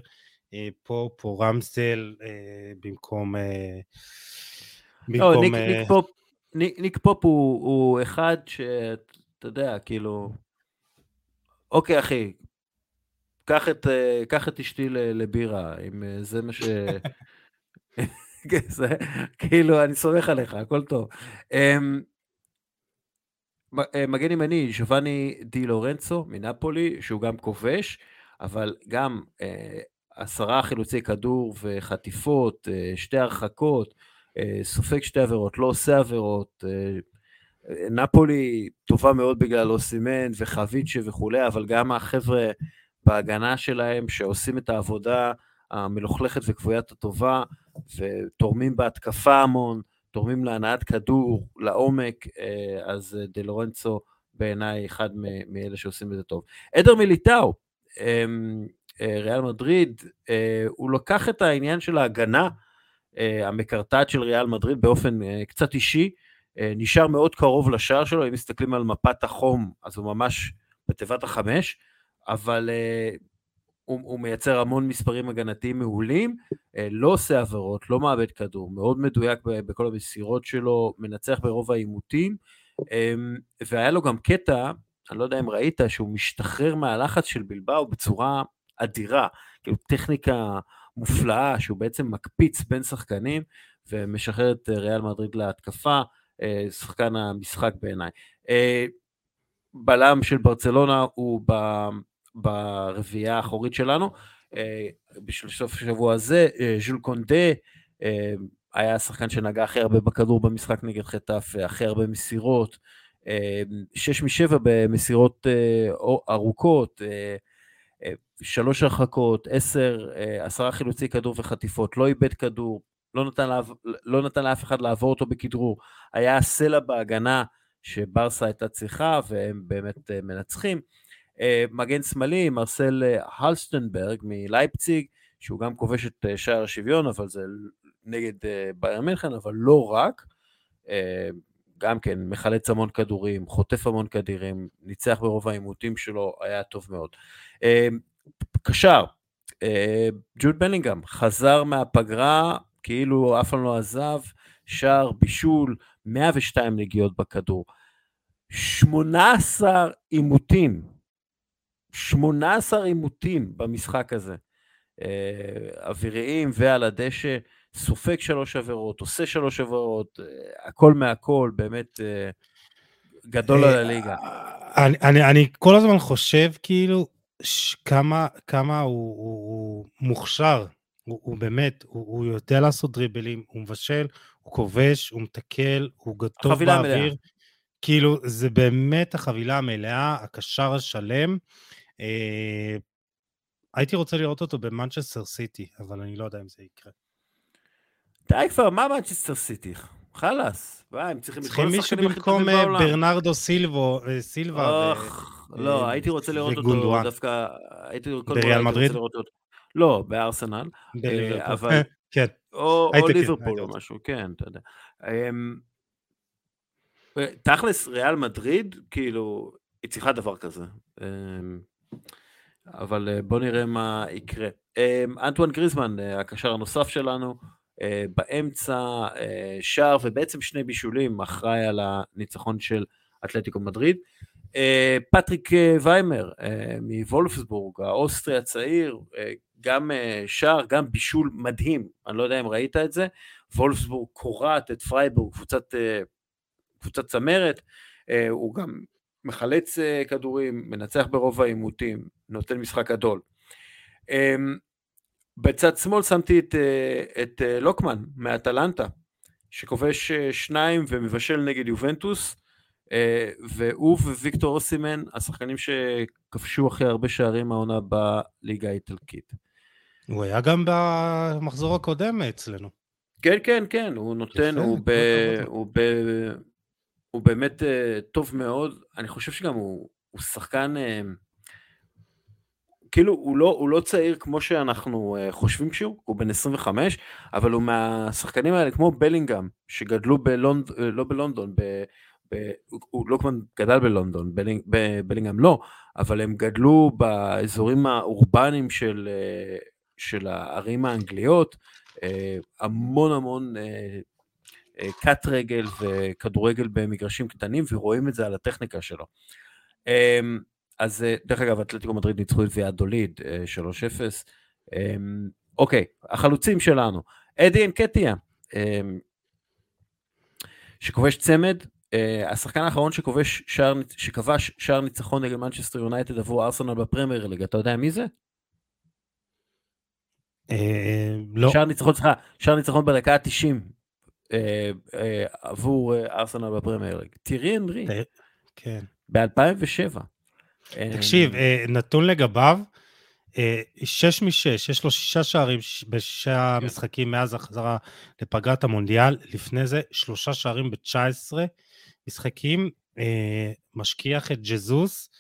uh, פה, פה רמסדל, uh, במקום... Uh, במקום... לא, ניק, uh... ניק פופ, ניק, ניק פופ הוא, הוא אחד שאתה יודע, כאילו... אוקיי, אחי, קח את, אה, קח את אשתי לבירה, אם אה, זה מה ש... זה, כאילו, אני סומך עליך, הכל טוב. אמ, אה, מגן ימני, ג'ובאני די לורנצו מנפולי, שהוא גם כובש, אבל גם עשרה חילוצי כדור וחטיפות, שתי הרחקות, סופג שתי עבירות, לא עושה עבירות. נפולי טובה מאוד בגלל אוסימן וחביצ'ה וכולי, אבל גם החבר'ה בהגנה שלהם, שעושים את העבודה המלוכלכת וכבוית הטובה, ותורמים בהתקפה המון, תורמים להנעת כדור, לעומק, אה, אז אה, דה לורנצו בעיניי אחד מאלה שעושים את זה טוב. עדר מיליטאו, אמ, אה, ריאל מדריד, הוא לקח את העניין של ההגנה המקרטעת של ריאל מדריד באופן קצת אישי, נשאר מאוד קרוב לשער שלו, אם מסתכלים על מפת החום, אז הוא ממש בתיבת החמש, אבל uh, הוא, הוא מייצר המון מספרים הגנתיים מעולים, uh, לא עושה עבירות, לא מאבד כדור, מאוד מדויק בכל המסירות שלו, מנצח ברוב העימותים, um, והיה לו גם קטע, אני לא יודע אם ראית, שהוא משתחרר מהלחץ של בלבאו בצורה אדירה, כאילו טכניקה מופלאה, שהוא בעצם מקפיץ בין שחקנים ומשחרר את ריאל מדריד להתקפה, שחקן המשחק בעיניי. בלם של ברצלונה הוא ברביעייה האחורית שלנו, בשביל סוף השבוע הזה, ז'ול קונדה, היה השחקן שנגע הכי הרבה בכדור במשחק נגד חטף, הכי הרבה מסירות, שש משבע במסירות ארוכות, שלוש הרחקות, עשר, עשרה חילוצי כדור וחטיפות, לא איבד כדור, לא נתן, לה, לא נתן לאף אחד לעבור אותו בכדרור, היה סלע בהגנה שברסה הייתה צריכה והם באמת מנצחים. מגן שמאלי, מרסל הלסטנברג מלייפציג, שהוא גם כובש את שער השוויון, אבל זה נגד בייר מינכן, אבל לא רק. גם כן, מחלץ המון כדורים, חוטף המון כדירים, ניצח ברוב העימותים שלו, היה טוב מאוד. קשר, ג'וד בלינגהם, חזר מהפגרה, כאילו אף פעם לא עזב, שער, בישול, 102 נגיעות בכדור. 18 עימותים, 18 עימותים במשחק הזה. אוויריים ועל הדשא, סופג שלוש עבירות, עושה שלוש עבירות, הכל מהכל, באמת גדול על הליגה. אני, אני, אני כל הזמן חושב כאילו כמה, כמה הוא, הוא, הוא מוכשר, הוא, הוא באמת, הוא, הוא יודע לעשות דריבלים, הוא מבשל, הוא כובש, הוא מתקל, הוא טוב באוויר. מלאה. כאילו, זה באמת החבילה המלאה, הקשר השלם. אה, הייתי רוצה לראות אותו במנצ'סטר סיטי, אבל אני לא יודע אם זה יקרה. די כבר, מה מנצ'סטר סיטי? חלאס, הם צריכים צריכים מישהו במקום אה, ברנרדו סילבו, אה, סילבה. לא, הייתי רוצה לראות אותו דווקא, הייתי בריאל מדריד? לא, בארסנל, אבל... כן. או ליברפול או משהו, כן, אתה יודע. אמ, תכלס, ריאל מדריד, כאילו, היא צריכה דבר כזה. אבל אה, בוא נראה מה יקרה. אמ, אנטואן גריזמן, אה, הקשר הנוסף שלנו, אה, באמצע שער ובעצם שני בישולים, אחראי על הניצחון של אתלטיקו מדריד. פטריק וימר מוולפסבורג, האוסטרי הצעיר, גם שער, גם בישול מדהים, אני לא יודע אם ראית את זה, וולפסבורג קורעת את פרייבורג, קבוצת, קבוצת צמרת, הוא גם מחלץ אה, כדורים, מנצח ברוב העימותים, נותן משחק גדול. אמ, בצד שמאל שמתי את, אה, את אה, לוקמן מאטלנטה, שכובש שניים ומבשל נגד יובנטוס, והוא וויקטור אוסימן, השחקנים שכבשו הכי הרבה שערים העונה בליגה האיטלקית. הוא היה גם במחזור הקודם אצלנו. כן, כן, כן, הוא נותן, הוא, ב, הוא ב, הוא באמת uh, טוב מאוד, אני חושב שגם הוא, הוא שחקן, uh, כאילו הוא לא, הוא לא צעיר כמו שאנחנו uh, חושבים שהוא, הוא בן 25, אבל הוא מהשחקנים האלה כמו בלינגהם, שגדלו בלונד, לא בלונדון, ב, ב, הוא לא כמובן גדל בלונדון, בלינג, בלינגהם לא, אבל הם גדלו באזורים האורבניים של, של הערים האנגליות, המון המון uh, קאט רגל וכדורגל במגרשים קטנים, ורואים את זה על הטכניקה שלו. אמ, אז אה, דרך אגב, אתלטיקו מדריד ניצחו את ויאדוליד 3-0. אה, אמ, אוקיי, החלוצים שלנו, אדי אנקטיה, אמ, שכובש צמד, השחקן האחרון שכובש שער, שכבש שער ניצחון נגד מנצ'סטר יונייטד עבור ארסנל בפרמייר ליג, אתה יודע מי זה? לא. שער ניצחון, סליחה, שער ניצחון בדקה ה-90 אה, אה, עבור אה, ארסנל בפרמייר ליג. תראי אנרי, כן. ב-2007. תקשיב, נתון לגביו, שש משש, יש לו שישה שערים בשישה כן. משחקים מאז החזרה לפגרת המונדיאל, לפני זה שלושה שערים ב-19 משחקים, משכיח את ג'זוס.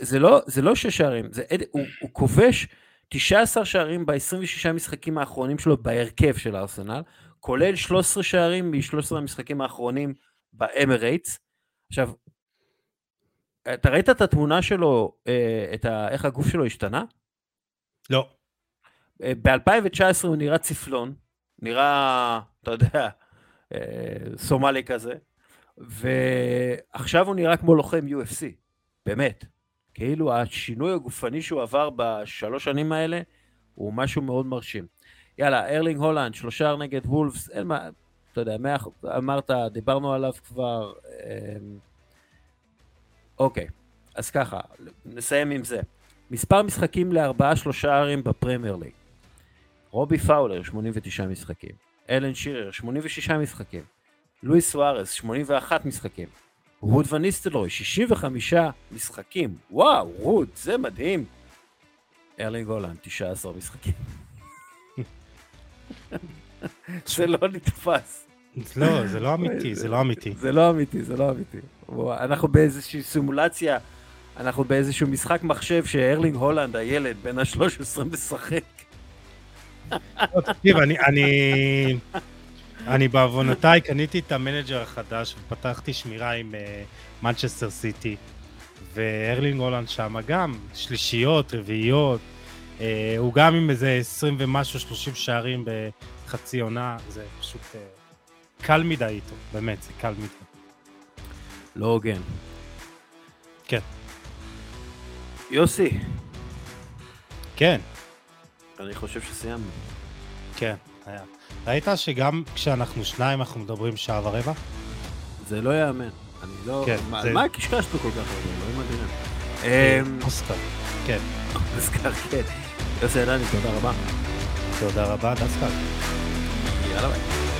זה לא, זה לא שש שערים, זה, הוא, הוא כובש 19 שערים ב-26 משחקים האחרונים שלו בהרכב של ארסנל, כולל 13 שערים מ-13 המשחקים האחרונים באמרייטס. עכשיו, אתה ראית את התמונה שלו, אה, את ה, איך הגוף שלו השתנה? לא. אה, ב-2019 הוא נראה צפלון, נראה, אתה יודע, אה, סומלי כזה, ועכשיו הוא נראה כמו לוחם UFC, באמת. כאילו השינוי הגופני שהוא עבר בשלוש שנים האלה הוא משהו מאוד מרשים. יאללה, ארלינג הולנד, שלושה נגד וולפס, אין מה, אתה יודע, מאה, אמרת, דיברנו עליו כבר. אמ, אוקיי, אז ככה, נסיים עם זה. מספר משחקים לארבעה שלושערים בפרמייר ליג. רובי פאולר, 89 משחקים. אלן שירר, 86 משחקים. לואיס סוארס, 81 משחקים. רוד ואן ניסטלרוי, 65 משחקים. וואו, רוד, זה מדהים. ארלינג הולנד, 19 משחקים. זה לא נתפס. לא, זה לא אמיתי, זה לא אמיתי. זה לא אמיתי, זה לא אמיתי. אנחנו באיזושהי סימולציה, אנחנו באיזשהו משחק מחשב שארלינג הולנד, הילד, בן ה-13 משחק. לא, תקשיב, אני... אני בעוונותיי קניתי את המנג'ר החדש ופתחתי שמירה עם מנצ'סטר סיטי והרלינג הולנד שם גם, שלישיות, רביעיות, הוא גם עם איזה 20 ומשהו, 30 שערים בחצי עונה, זה פשוט uh, קל מדי איתו, באמת, זה קל מדי. לא הוגן. כן. יוסי. כן. אני חושב שסיימנו. כן, היה. ראית שגם כשאנחנו שניים אנחנו מדברים שעה ורבע? זה לא ייאמן. אני לא... כן, מה, זה- מה קשקשנו כל כך הרבה? אלוהים אדירים. אמ, אוסקר. כן. אוסקר, כן. יוסי עדני, תודה רבה. תודה רבה, דסקל. יאללה ביי.